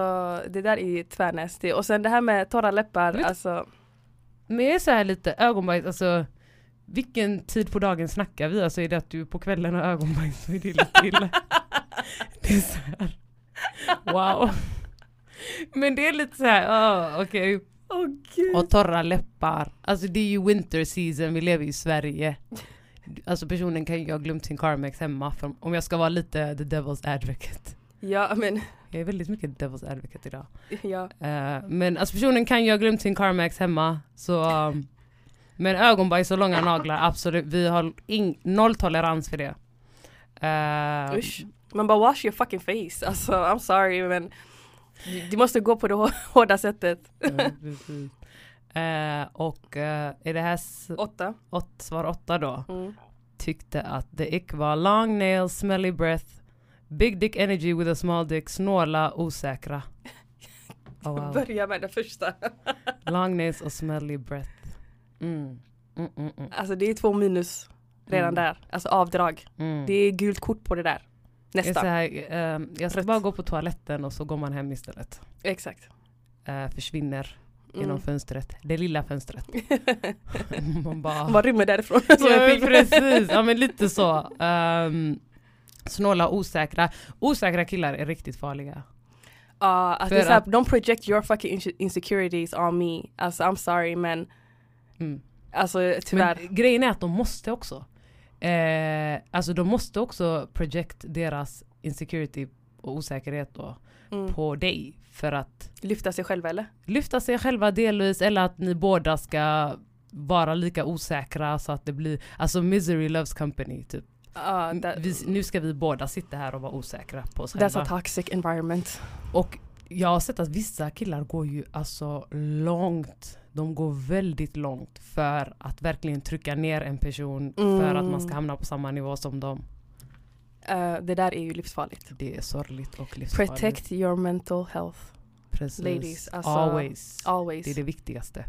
det där är tvärnästigt. Och sen det här med torra läppar, Vet- alltså Men jag är så här lite ögonbajs, alltså vilken tid på dagen snackar vi? Alltså är det att du på kvällen har ögonbajs så är det lite illa. Det är så här. Wow. Men det är lite så här, oh, okej. Åh gud. Och torra läppar. Alltså det är ju winter season, vi lever i Sverige. Alltså personen kan ju ha glömt sin Carmex hemma. För om jag ska vara lite the devil's advocate. Ja men, Jag är väldigt mycket devil's advocate idag. ja. Eh, men alltså personen kan ju ha glömt sin Carmex hemma. Så, um, men ögonbajs och långa naglar, absolut. Vi har noll tolerans för det. Eh, Usch. Man bara wash your fucking face. Alltså I'm sorry men du måste gå på det hå- hårda sättet. ja. Eh, och eh, är det här Åtta. åt, svar åtta då? Mm. Tyckte att the ick var long nails, smelly breath, big dick energy with a small dick, snåla, osäkra. Oh, wow. Börja med det första. Long nails och smelly breath. Mm. Mm, mm, mm. Alltså det är två minus redan Mm. där. Alltså avdrag. Mm. Det är gult kort på det där. Jag, Nästa. här, ehm, jag ska bara gå på toaletten och så går man hem istället. Exakt. Eh, försvinner genom Mm. fönstret. Det lilla fönstret. man bara... Man rymmer därifrån. ja, precis, ja men lite så. Um, snåla, osäkra. Osäkra killar är riktigt farliga. Ja, att För det är att- don't project your fucking inse- insecurities on me. Alltså I'm sorry men Mm. alltså tyvärr. Men grejen är att de måste också. Eh, alltså de måste också project deras insecurity och osäkerhet då mm. på dig. För att Lyfta sig själva eller? lyfta sig själva delvis eller att ni båda ska vara lika osäkra så att det blir, alltså misery loves company typ. Ja, that- Vi, nu ska vi båda sitta här och vara osäkra på oss that's a själva. toxic environment. Och jag har sett att vissa killar går ju alltså långt. De går väldigt långt för att verkligen trycka ner en person för att man ska Mm. hamna på samma nivå som dem. Eh, det där är ju livsfarligt. Det är sorgligt och livsfarligt. Protect your mental health. Precis. ladies, alltså- Always. Always. Det är det viktigaste.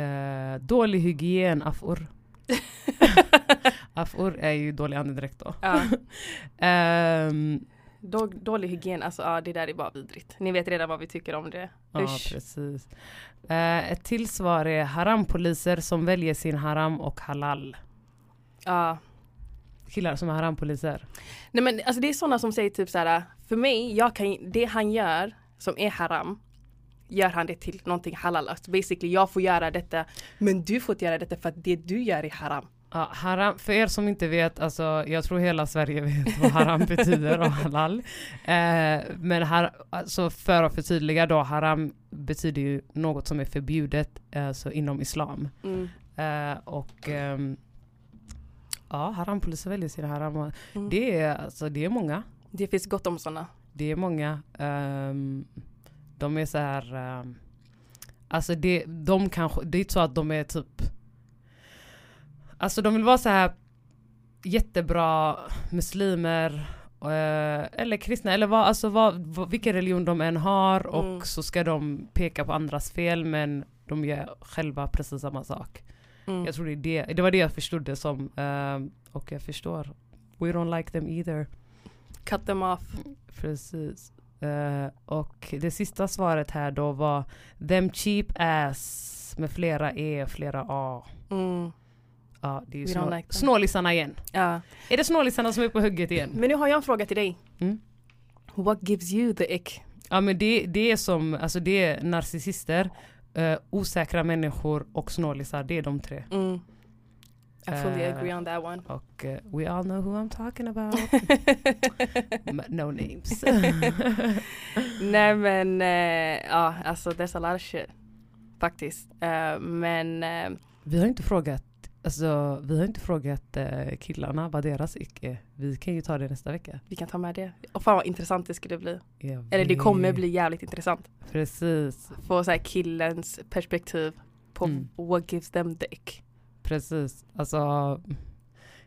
Eh, dålig hygien, afor. afor är ju dålig andedräkt då. Ja. Ehm, Då, dålig hygien, alltså ja, det där är bara vidrigt. Ni vet redan vad vi tycker om det. ja, Usch. precis. Eh, ett till svar är harampoliser som väljer sin haram och halal. Ja. Killar som är harampoliser. Nej men alltså det är sådana som säger typ såhär, för mig, jag kan, det han gör som är haram, gör han det till någonting halal. Alltså basically jag får göra detta, men du får inte göra detta för att det du gör är haram. Ja, haram, för er som inte vet, alltså, jag tror hela Sverige vet vad haram betyder och halal. Eh, men har, alltså för att förtydliga då, haram betyder ju något som är förbjudet alltså inom islam. Mm. Eh, och ehm, ja, harampoliser väljer sina haram. Mm. Det är, alltså, det är många. Det finns gott om sådana. Det är många. ehm, de är så här, ehm, alltså det, de kanske, det är inte så att de är typ, alltså de vill vara så här jättebra muslimer eh, eller kristna eller vad, alltså vad, vad, vilken religion de än har och Mm. så ska de peka på andras fel men de gör själva precis samma sak. Mm. Jag tror det är det, det var det jag förstod det som ehm, och jag förstår. We don't like them either. Cut them off. Precis. Eh, och det sista svaret här då var Them cheap ass med flera E flera A. Mm. Ja, det är ju snå- like snålisarna igen. Ja. Är det snålisarna som är på hugget igen? Men nu har jag en fråga till dig. Mm. What gives you the ick? Ja men det, det är som, alltså det är narcissister, eh, osäkra människor och snålisar, det är de tre. Mm. I fully Eh, agree on that one. Och eh, we all know who I'm talking about. No names. Nej men ja alltså there's a lot of shit. Faktiskt. Men Vi har inte frågat, alltså vi har inte frågat eh, killarna vad deras ick är. Vi kan ju ta det nästa vecka. vi kan ta med det. Och fan vad intressant det skulle bli. Jag Eller det kommer bli jävligt intressant. Precis, Få så här killens perspektiv på Mm. what gives them the ick. precis. Alltså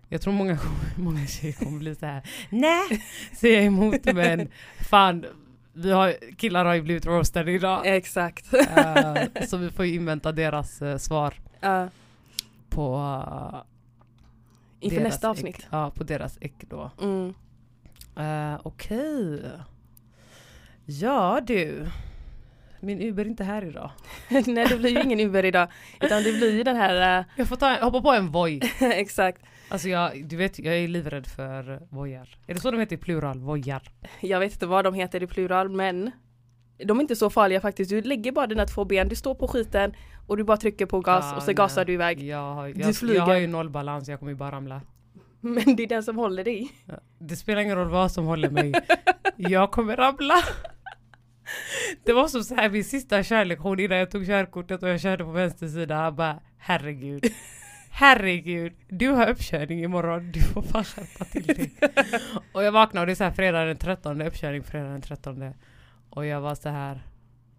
jag tror många, många tjejer kommer bli så här. nej, säga emot men fan, vi har, killar har ju blivit roastade idag. Exakt. Eh, så vi får ju invänta deras eh, svar Ja, på uh, inför deras nästa avsnitt. Ja, på deras ick då. Mm. Uh, Okej. Ja du. Min Uber är inte här idag. Nej det blir ju ingen Uber idag. Utan det blir ju den här, eh, Jag får ta, hoppa på en Voi. exakt. Alltså jag, du vet, jag är livrädd för vojar. Är det så de heter i plural? Vojar? Jag vet inte vad de heter i plural men de är inte så farliga faktiskt. Du lägger bara dina två ben, du står på skiten och du bara trycker på gas Ah, och så nej. gasar du iväg. Jag, har- Du jag, flyger. jag har ju noll balans, jag kommer ju bara ramla. Men det är den som håller dig. Det spelar ingen roll vad som håller mig. Jag kommer ramla. Det var som så här min sista körlektion innan jag tog körkortet och jag körde på vänster sida. Han bara herregud. Herregud, du har uppkörning imorgon, du får fan skärpa till dig. och jag vaknade och det är så här fredag den 13, uppkörning fredag den 13. Och jag var så här,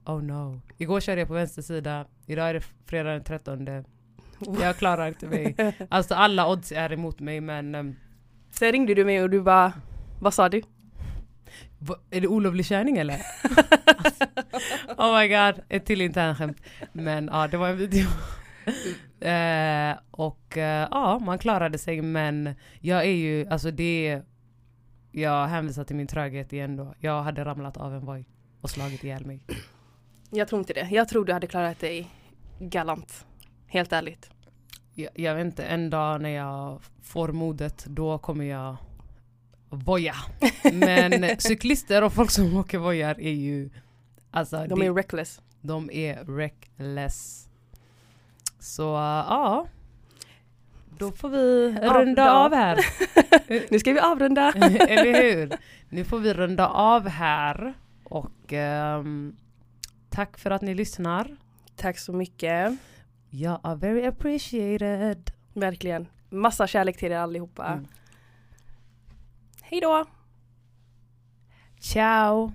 oh no. Igår körde jag på vänster sida, idag är det fredag den 13. Jag klarar inte mig. Alltså alla odds är emot mig men ehm, Sen ringde du mig och du bara, vad sa du? Va, är det olovlig körning eller? oh my god, ett till internskämt. Men ja, det var en video. eh, och eh, ja, man klarade sig men jag är ju, alltså det jag hänvisar till min tröghet igen då. Jag hade ramlat av en Voi och slagit ihjäl mig. Jag tror inte det. Jag tror du hade klarat dig galant. Helt ärligt. Jag, jag vet inte, en dag när jag får modet, då kommer jag voja. Men cyklister och folk som åker vojar är ju, alltså De det- är reckless. De är reckless. Så ja. Då får vi runda Avrunda. av här. Nu ska vi avrunda. Eller hur? Nu får vi runda av här. Och ehm, tack för att ni lyssnar. Tack så mycket. Jag är very appreciated. Verkligen. Massa kärlek till er allihopa. Mm. Hej då! Ciao!